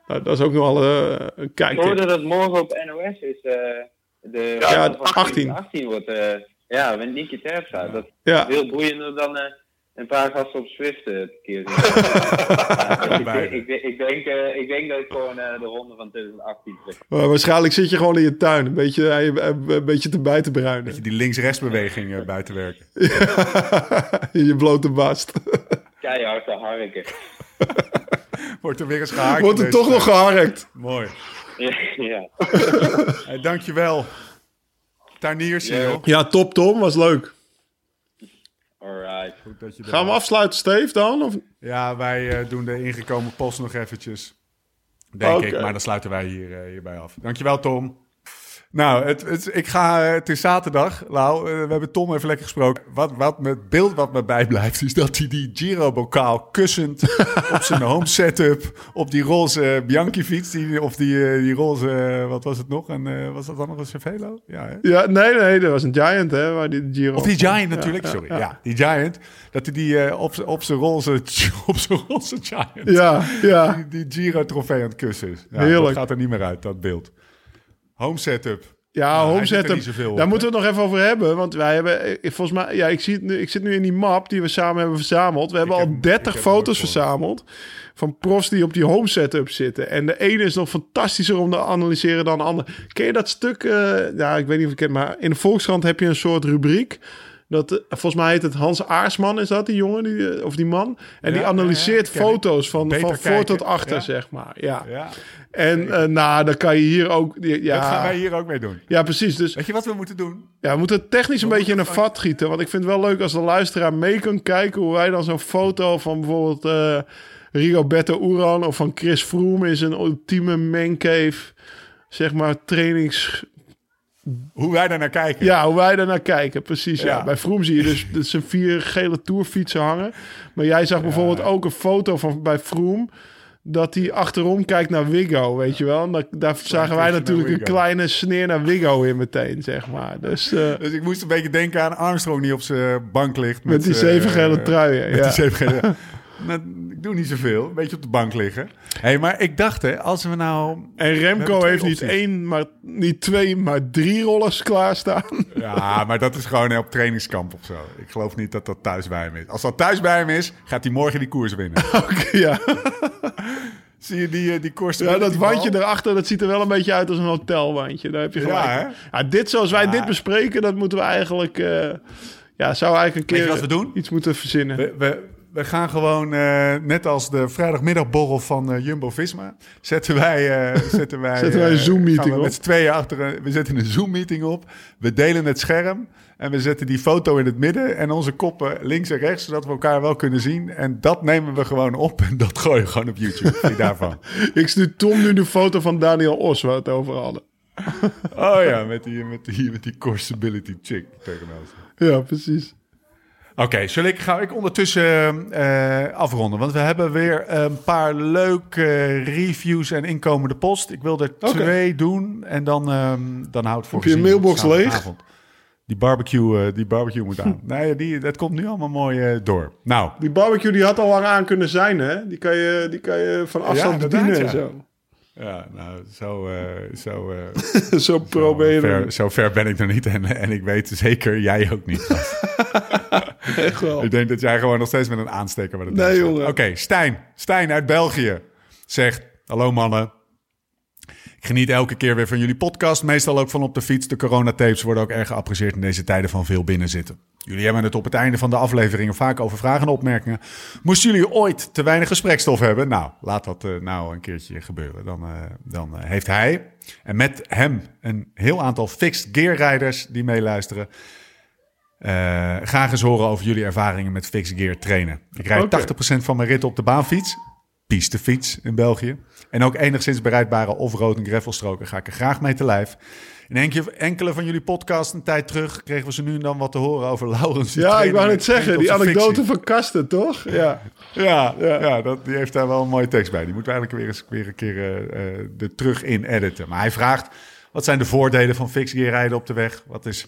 nou, dat is ook nog wel eh, een Ik kijktip. hoorde dat morgen op NOS is eh, de Ja, ronde van 18. 18 wordt, ja, met Nicky Terpstra. Dat is Ja. veel boeiender dan een paar gasten op Swift eh, te keer zien. Ja, ik, ik, ik, ik denk, eh, ik denk dat ik gewoon eh, de ronde van 2018 zeg. Maar waarschijnlijk zit je gewoon in je tuin een beetje, een, een beetje te bij te bruinen. Je die links-rechts-beweging eh, te werken. in je blote bast. Keihard te harken. Wordt er weer eens gehaakt. Wordt er toch nog geharkt. Mooi. ja, ja. Hey, dankjewel. Tuiniertje, Ja. joh. Ja, top Tom, was leuk. Alright. Goed dat je Gaan we afsluiten, Steve, dan? Of... Ja, wij eh, doen de ingekomen post nog eventjes. Denk ik, maar dan sluiten wij hier, eh, hierbij af. Dankjewel, Tom. Nou, het, het, ik ga, het is zaterdag, Lau. eh, we hebben Tom even lekker gesproken. Wat, wat het beeld wat me bijblijft, is dat hij die Giro-bokaal kussend op zijn home setup, op die roze Bianchi-fiets, die, of die, eh, die roze, wat was het nog? En, eh, was dat dan nog een Cervelo? Ja, hè? Ja, nee, nee, dat was een Giant, hè, waar die Giro... Of die Giant natuurlijk, ja, sorry. ja. Ja, die Giant. Dat hij die op, op zijn roze, op zijn roze Giant, Ja, ja. die, die Giro-trofee aan het kussen is. Ja, Heerlijk. Dat gaat er niet meer uit, dat beeld. Home setup. Ja, hij home setup. op, Daar moeten we het nog even over hebben. Want wij hebben, volgens mij, ja, ik, zie ik zit nu in die map die we samen hebben verzameld. We hebben heb- al ik 30 heb foto's verzameld. Van profs die op die home setup zitten. En de ene is nog fantastischer om te analyseren dan de andere. Ken je dat stuk? eh ja, ik weet niet of ik het maar in de Volkskrant heb je een soort rubriek. Dat, eh, volgens mij heet het Hans Aarsman, is dat die jongen, die, eh, of die man? En die analyseert ja, ja, foto's van, van voor tot achter, zeg maar. Ja. En eh, nou, dan kan je hier ook... Ja, dat gaan wij hier ook mee doen. ja, precies. Dus Weet je wat we moeten doen? ja, we moeten het technisch een beetje in een vat gieten. Want ik vind het wel leuk als de luisteraar mee kan kijken... hoe wij dan zo'n foto van bijvoorbeeld eh Rigoberto Uran... of van Chris Froome in zijn ultieme mancave... zeg maar, trainings... Hoe wij daar naar kijken. Ja, hoe wij daar naar kijken, precies. Ja. Ja. Bij Froome zie je dus dat zijn vier gele tourfietsen hangen. Maar jij zag bijvoorbeeld ook een foto van bij Froome... dat hij achterom kijkt naar Wiggo, weet je wel. En daar, daar zagen wij natuurlijk een kleine sneer naar Wiggo in meteen, zeg maar. Dus... eh, Dus ik moest een beetje denken aan Armstrong die op zijn bank ligt. Met die zijn, zeven gele eh, truien, Met ja. die zeven gele Nou, Ik doe niet zoveel. Een beetje op de bank liggen. hey, maar ik dacht, hè, als we nou... En Remco heeft niet opties. één, maar niet twee, maar drie rollers klaarstaan. Ja, maar dat is gewoon op trainingskamp of zo. Ik geloof niet dat dat thuis bij hem is. Als dat thuis bij hem is, gaat hij morgen die koers winnen. Oké, ja. Zie je die, eh, die koers? ja, dat wandje erachter, dat ziet er wel een beetje uit als een hotelwandje. Daar heb je gelijk. Ja, in. hè? Ja, dit zoals wij Ja. dit bespreken, dat moeten we eigenlijk... eh, ja, zou eigenlijk een Weet keer je wat we doen? iets moeten verzinnen. We, we, we gaan gewoon, eh, net als de vrijdagmiddagborrel van eh, Jumbo-Visma... zetten wij, eh, zetten wij, Zetten wij een Zoom-meeting op. Met z'n tweeën achter een, we zetten een Zoom-meeting op. We delen het scherm en we zetten die foto in het midden... en onze koppen links en rechts, zodat we elkaar wel kunnen zien. En dat nemen we gewoon op en dat gooien we gewoon op YouTube. Daarvan? Ik stuur Tom nu de foto van Daniel Os, waar we het over hadden. Oh ja, met die, met die, met die chick tegenover. Ja, precies. Oké, zal ik, ga ik ondertussen eh, afronden? Want we hebben weer een paar leuke reviews en inkomende post. Ik wil er twee doen en dan, ehm, dan houdt het voor Heb je een mailbox leeg? Die barbecue, eh, die barbecue moet aan. nee, die, dat komt nu allemaal mooi eh, door. Nou, Die barbecue die had al lang aan kunnen zijn, hè? Die kan je, die kan je van afstand inderdaad, bedienen en ja. zo. ja, nou, zo, zo, zo pro ben je er ver, zo ver ben ik er niet. En, en ik weet zeker, jij ook niet. Echt wel. Ik denk dat jij gewoon nog steeds met een aansteker... Het Nee, jongen. Oké, Stijn. Stijn uit België zegt... Hallo mannen. Ik geniet elke keer weer van jullie podcast. Meestal ook van op de fiets. De coronatapes worden ook erg geapprecieerd in deze tijden van veel binnenzitten. Jullie hebben het op het einde van de afleveringen vaak over vragen en opmerkingen. Moesten jullie ooit te weinig gesprekstof hebben? Nou, laat dat eh, nou een keertje gebeuren. Dan, eh, dan eh, heeft hij en met hem een heel aantal fixed gear rijders die meeluisteren. Eh, graag eens horen over jullie ervaringen met fixed gear trainen. Ik rijd Oké. 80% van mijn ritten op de baanfiets, pistefiets in België. En ook enigszins bereidbare off-road en gravelstroken ga ik er graag mee te lijf. In enkele, enkele van jullie podcasts een tijd terug kregen we ze nu en dan wat te horen over Laurens. Ja, ik wou net met zeggen, die anekdote fictie. van Kasten, toch? Ja. Ja, Ja. ja. dat, die heeft daar wel een mooie tekst bij. Die moeten we eigenlijk weer eens weer een keer er terug in editen. Maar hij vraagt, wat zijn de voordelen van fixed gear rijden op de weg? Wat, is,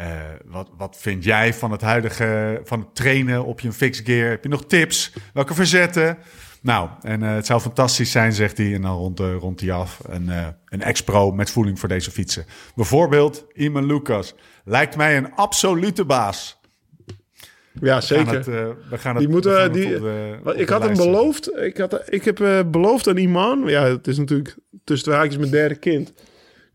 eh, wat, wat vind jij van het huidige, van het trainen op je fixed gear? Heb je nog tips? Welke verzetten? Nou, en eh, het zou fantastisch zijn, zegt hij. En dan rond, uh, rond hij af. Een, eh, een ex-pro met voeling voor deze fietsen. Bijvoorbeeld Iman Lucas. Lijkt mij een absolute baas. Ja, zeker. het, we gaan het, Die moeten, die, de- ik had hem beloofd. Ik, had, ik heb beloofd aan Iman. Ja, het is natuurlijk tussen de haakjes mijn derde kind.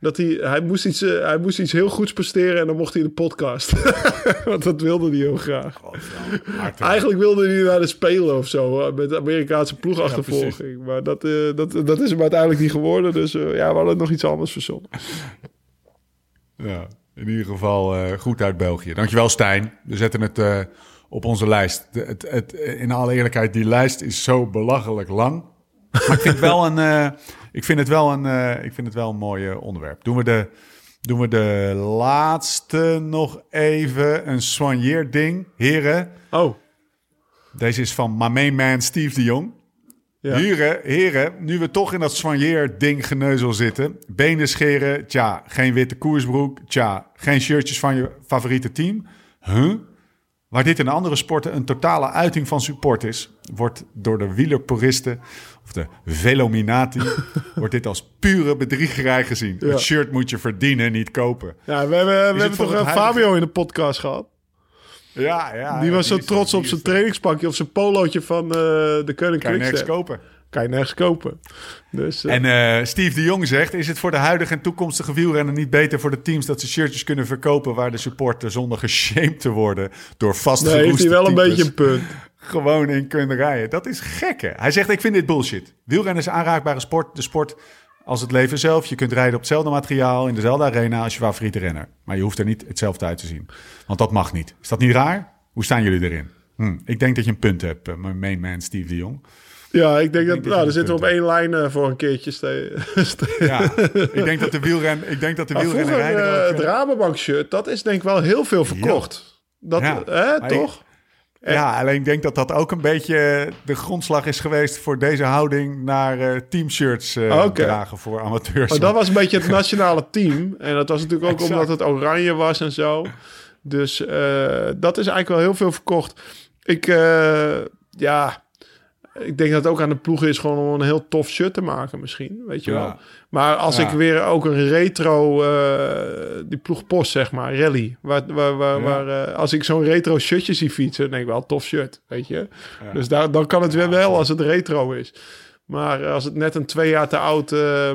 Dat hij, hij, moest iets, eh, hij moest iets heel goeds presteren en dan mocht hij in de podcast. Want dat wilde hij heel graag. Hard, Eigenlijk wilde hij naar de Spelen of zo. eh, Met de Amerikaanse ploegachtervolging. maar dat, eh, dat, dat is hem uiteindelijk niet geworden. Dus ja, we hadden nog iets anders verzonnen. Ja, in ieder geval goed uit België. Dankjewel Stijn. We zetten het op onze lijst. De, het, het, in alle eerlijkheid, die lijst is zo belachelijk lang. Maar ik vind wel een, ik vind het wel een, eh, ik vind het wel een mooi onderwerp. Doen we, de, doen we de laatste nog even een soigneer ding. Heren, Oh, deze is van my main man Steve de Jong. ja. Heren, heren, nu we toch in dat soigneer-ding geneuzel zitten. Benen scheren, tja, geen witte koersbroek, tja, geen shirtjes van je favoriete team. Huh? Waar dit in andere sporten een totale uiting van support is, wordt door de wielerpuristen, of de velominati, wordt dit als pure bedriegerij gezien. Ja. Het shirt moet je verdienen, niet kopen. Ja, we hebben, we hebben toch huidige- Fabio in de podcast gehad. Ja, ja. Die ja, was zo trots op zijn trainingspakje of zijn polootje van eh, de Koning Kan je kopen. kan je nergens kopen. Dus, eh, En eh, Steve de Jong zegt: Is het voor de huidige en toekomstige wielrenner niet beter voor de teams dat ze shirtjes kunnen verkopen waar de supporter zonder geshamed te worden door nee, vastgeroeste heeft hij wel een beetje een punt. Gewoon in kunnen rijden? Dat is gekke. Hij zegt: Ik vind dit bullshit. Wielrennen is een aanraakbare sport. De sport als het leven zelf. Je kunt rijden op hetzelfde materiaal in dezelfde arena als je favoriete renner. Maar je hoeft er niet hetzelfde uit te zien. Want dat mag niet. Is dat niet raar? Hoe staan jullie erin? Hm, ik denk dat je een punt hebt, eh, mijn main man Steve de Jong. Ja, ik denk dat, denk dat je nou, dan zitten we op één lijn eh, voor een keertje. Ja, ik denk dat de wielren, ik denk dat de wielrenner eh, ook, het Rabobank shirt, dat is denk ik wel heel veel verkocht. Dat, Ja. hè, toch? Ja, alleen ik denk dat dat ook een beetje de grondslag is geweest voor deze houding naar eh teamshirts eh, Oké. dragen voor amateurs. Maar dat was een beetje het nationale team. En dat was natuurlijk ook Exact. omdat het oranje was en zo. Dus eh, dat is eigenlijk wel heel veel verkocht. Ik, eh, ja, ik denk dat het ook aan de ploeg is gewoon om een heel tof shirt te maken misschien, weet je Ja. wel. Maar als Ja. ik weer ook een retro, eh, die ploeg post zeg maar, rally. Waar, waar, waar, Ja. waar, eh, als ik zo'n retro shirtje zie fietsen, dan denk ik wel, tof shirt, weet je. Dus daar, dan kan het weer wel als het retro is. Maar als het net een twee jaar te oud eh,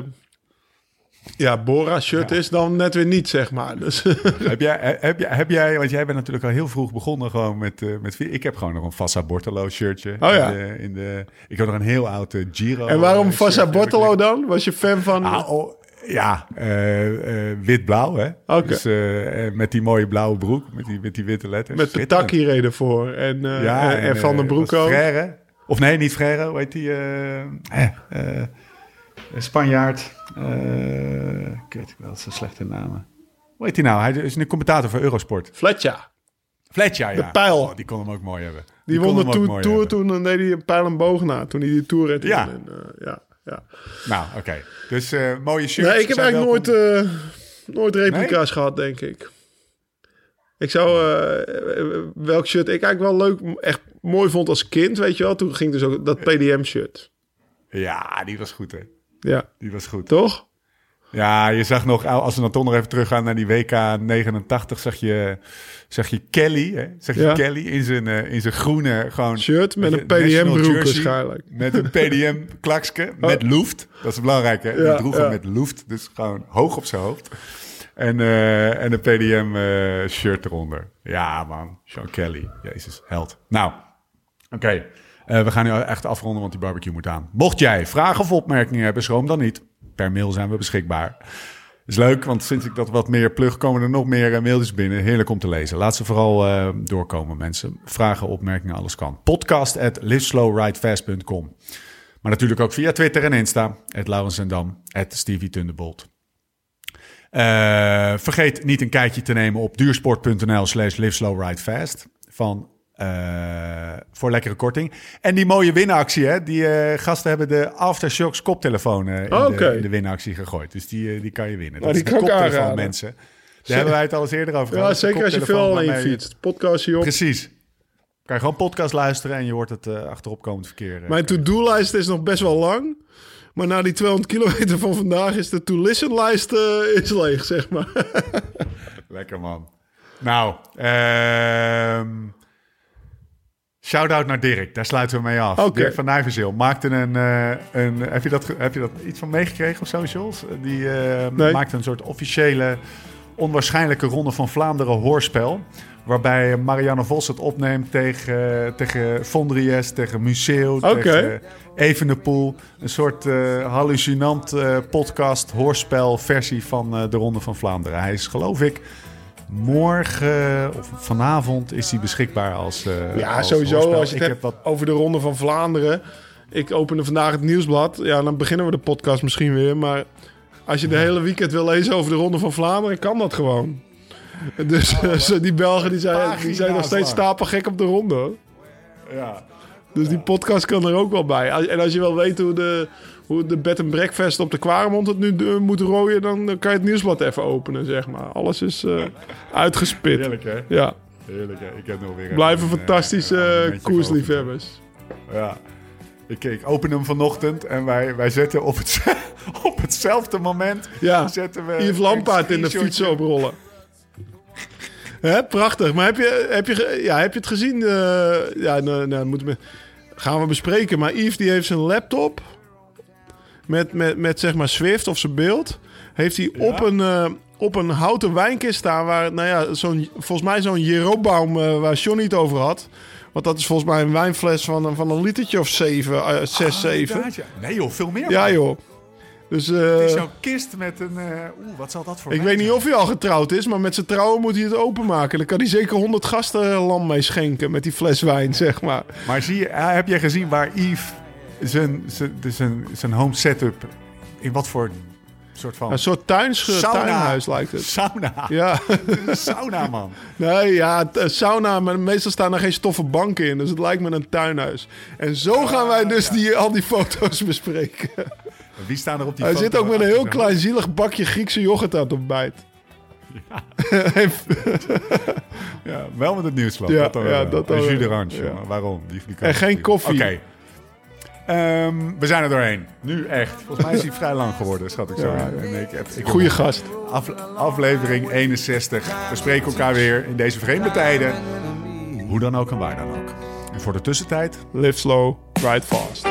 ja, Bora-shirt is, dan net weer niet, zeg maar. Dus, heb, jij, heb, jij, heb jij, want jij bent natuurlijk al heel vroeg begonnen gewoon met, eh met ik heb gewoon nog een Fassa Bortolo shirtje. Oh ja. In de, in de, ik heb nog een heel oud eh, Giro. en waarom eh, Fassa Bortolo dan? Was je fan van... Ah, oh, ja, eh, eh, wit-blauw, hè? Oké. Dus eh, eh, met die mooie blauwe broek, met die, met die witte letters. met Schitterend. Petaki reden voor. En, eh, Ja, en, en Van den eh, Broek ook. Frère. Of nee, niet Frère. Hoe heet die? Eh, eh, eh, Spanjaard. eh ik weet wel, dat zijn slechte namen. Hoe heet die nou? Hij is een commentator voor Eurosport. Fletcher. Fletcher, ja. De pijl. Oh, die kon hem ook mooi hebben. Die, won de ook tour, toen dan deed hij een pijl en boog na. Toen hij die tour reed. Ja. En, eh, ja, ja. Nou, oké. Dus eh, mooie shirts. Nee, ik heb eigenlijk nooit, eh, nooit replica's gehad, denk ik. Ik zou, eh, eh, welk shirt ik eigenlijk wel leuk, echt mooi vond als kind, weet je wel. Toen ging dus ook dat PDM-shirt. Ja, die was goed, hè. Ja, Die was goed. toch? Ja, je zag nog, als we dan toch nog even teruggaan naar die WK 89, zag je, zag je Kelly, hè? Zag je Ja. Kelly in zijn, eh, in zijn groene gewoon... Shirt met een PDM-broek waarschijnlijk. Met een PDM-klakske, met loeft. Dat is belangrijk, hè? Die droeg ja. met loeft, dus gewoon hoog op zijn hoofd. En, eh, en een PDM-shirt eronder. Ja, man. Sean Kelly. Jezus, held. Nou, oké. Eh, we gaan nu echt afronden, want die barbecue moet aan. Mocht jij vragen of opmerkingen hebben, schroom dan niet. Per mail zijn we beschikbaar. Is leuk, want sinds ik dat wat meer plug, komen er nog meer eh, mailtjes binnen. Heerlijk om te lezen. Laat ze vooral eh, doorkomen, mensen. Vragen, opmerkingen, alles kan. Podcast at liveslowridefast.com. Maar natuurlijk ook via Twitter en Insta. Het Laurens en Dam. Het Stevie Thunderbolt. Vergeet niet een kijkje te nemen op duursport.nl slash liveslowridefast. Van eh, voor lekkere korting. En die mooie winactie, hè? Die eh, gasten hebben de Aftershocks koptelefoon eh, in, de, in de winactie gegooid. Dus die, die kan je winnen. Nou, dat die is de koptelefoon, aanraden. mensen. Daar hebben wij het al eens eerder over gehad. Zeker als je veel alleen fietst. Podcastje op. Precies. Kan je gewoon podcast luisteren en je hoort het achteropkomend verkeer. Mijn to-do-lijst is nog best wel lang. Maar na die 200 kilometer van vandaag is de to-listen-lijst is leeg, zeg maar. Lekker man. Nou, ehm shout-out naar Dirk. Daar sluiten we mee af. Dirk van Nijverzeel maakte een... eh, een heb, je dat, heb je dat iets van meegekregen op socials? Die eh, Nee. maakte een soort officiële, onwaarschijnlijke ronde van Vlaanderen hoorspel. Waarbij Marianne Vos het opneemt tegen, tegen Vondries, tegen Museo, Oké. tegen Evenepoel. Een soort eh, hallucinant podcast, hoorspel versie van de Ronde van Vlaanderen. Hij is geloof ik morgen of vanavond is hij beschikbaar als eh Ja, als sowieso. hoorspel. Als je het ik hebt wat over de Ronde van Vlaanderen. Ik opende vandaag het nieuwsblad. Ja, dan beginnen we de podcast misschien weer. Maar als je de hele weekend wil lezen over de Ronde van Vlaanderen, kan dat gewoon. Dus Oh, die Belgen die zijn, die zijn nog steeds stapelgek op de ronde. ja. Dus die podcast kan er ook wel bij. En als je wil weten hoe de, hoe de bed and breakfast op de Kwaremond het nu eh, moet rooien... dan kan je het nieuwsblad even openen, zeg maar. Alles is eh, uitgespit. Heerlijk hè? Ja, Heerlijk hè? Ik heb nog weer blijven een, eh, fantastische een koersliefhebbers. Ja. Ik, ik open hem vanochtend en wij, wij zetten op, het, op hetzelfde moment Ja, zetten we Yves Lampaard in de fietsen oprollen. Hè, prachtig. Maar heb je, heb je, ja, heb je het gezien? ja, nou, nou, moeten we... Gaan we bespreken. Maar Yves die heeft zijn laptop met, met, met zeg maar Swift of zijn beeld. Heeft hij op, een, eh, op een houten wijnkist staan waar, nou ja, zo'n, volgens mij zo'n Jeroboam eh, waar Johnny het over had. Want dat is volgens mij een wijnfles van, een- van een litertje of zeven, eh, zes, zeven. Inderdaad, ja. Nee joh, veel meer. Ja man. joh. Dus Het is zo'n kist met een... eh, Oeh, wat zal dat voor ik weet niet of hij al getrouwd is, maar met zijn trouwen moet hij het openmaken. Dan kan hij zeker 100 gasten lam mee schenken met die fles wijn, zeg maar. Maar zie je, heb jij gezien waar Yves zijn, zijn, zijn, home setup... In wat voor soort van... Een soort tuins, Sauna. tuinhuis lijkt het. Sauna. Ja, Een sauna, man. nee, ja, eh, sauna, maar meestal staan er geen stoffen banken in. Dus het lijkt me een tuinhuis. En zo gaan wij dus die, al die foto's bespreken. Wie staan er op die Hij foto zit ook met een heel achtergrond? klein zielig bakje Griekse yoghurt aan het ontbijt. Ja, wel met het nieuwsblad. Ja, dat dan ja, dat dan. Ja. Waarom? Die, En geen koffie. Oké. Ehm, we zijn er doorheen. Nu echt. Volgens mij is hij vrij lang geworden, schat ik zo. Ja. En ik heb, ik heb Goeie gast. Afle- aflevering 61. We spreken elkaar weer in deze vreemde tijden. Hoe dan ook en waar dan ook. En voor de tussentijd, Live slow, ride fast.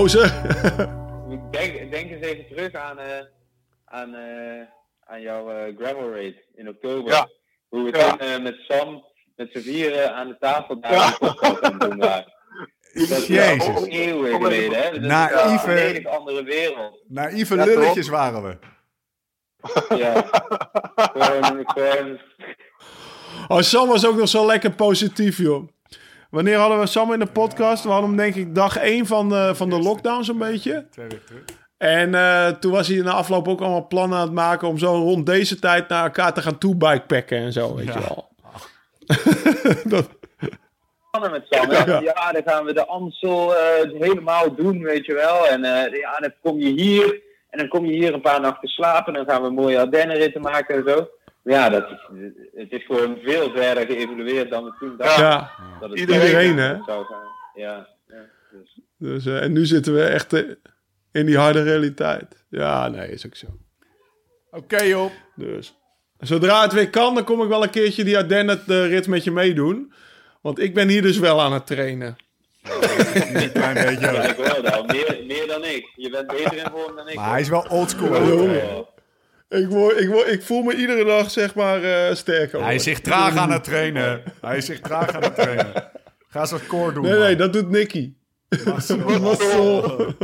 Gozer. Denk, denk eens even terug aan, eh, aan, eh, aan jouw eh, gravel raid in oktober. Ja. Hoe we Ja. toen met Sam, met z'n vieren aan de tafel daar een doen waren. Dat is Jezus. al eeuwen geleden, hè? Dat is Naïeve- een volledig andere wereld. naïeve Ja, lulletjes waren we. Ja. gewoon, gewoon, Oh, Sam was ook nog zo lekker positief, joh. Wanneer hadden we Sam in de podcast? We hadden hem denk ik dag 1 van de, van de lockdown zo'n beetje. Twee weken terug. En eh, toen was hij in de afloop ook allemaal plannen aan het maken... om zo rond deze tijd naar elkaar te gaan toe-bikepacken en zo, weet Ja. je wel. dat, plannen met Sam. hè. Ja. dan gaan we de Amstel eh, helemaal doen, weet je wel. En eh, ja, dan kom je hier en dan kom je hier een paar nachten slapen. Dan gaan we mooie Ardennenritten maken en zo. Ja, dat, het is gewoon veel verder geëvolueerd dan we toen dachten. ja, dat het Iedereen, hè? zou gaan. Ja, ja. Dus, dus, eh, en nu zitten we echt eh, in die harde realiteit. Ja, nee, is ook zo. Oké joh. Dus zodra het weer kan, dan kom ik wel een keertje die Ardennen-rit met je meedoen. Want ik ben hier dus wel aan het trainen. Een klein beetje ja, ik hoor dat. Meer, meer dan ik. Je bent beter in vorm dan ik. Maar hij is wel oldschool. Jongen. Ik, word, ik, word, ik voel me iedere dag, zeg maar, eh, sterker. Hij is zich traag aan het trainen. Hij is zich traag aan het trainen. Ga eens wat core doen. Nee, man. nee, dat doet Nicky. Marcel. Marcel.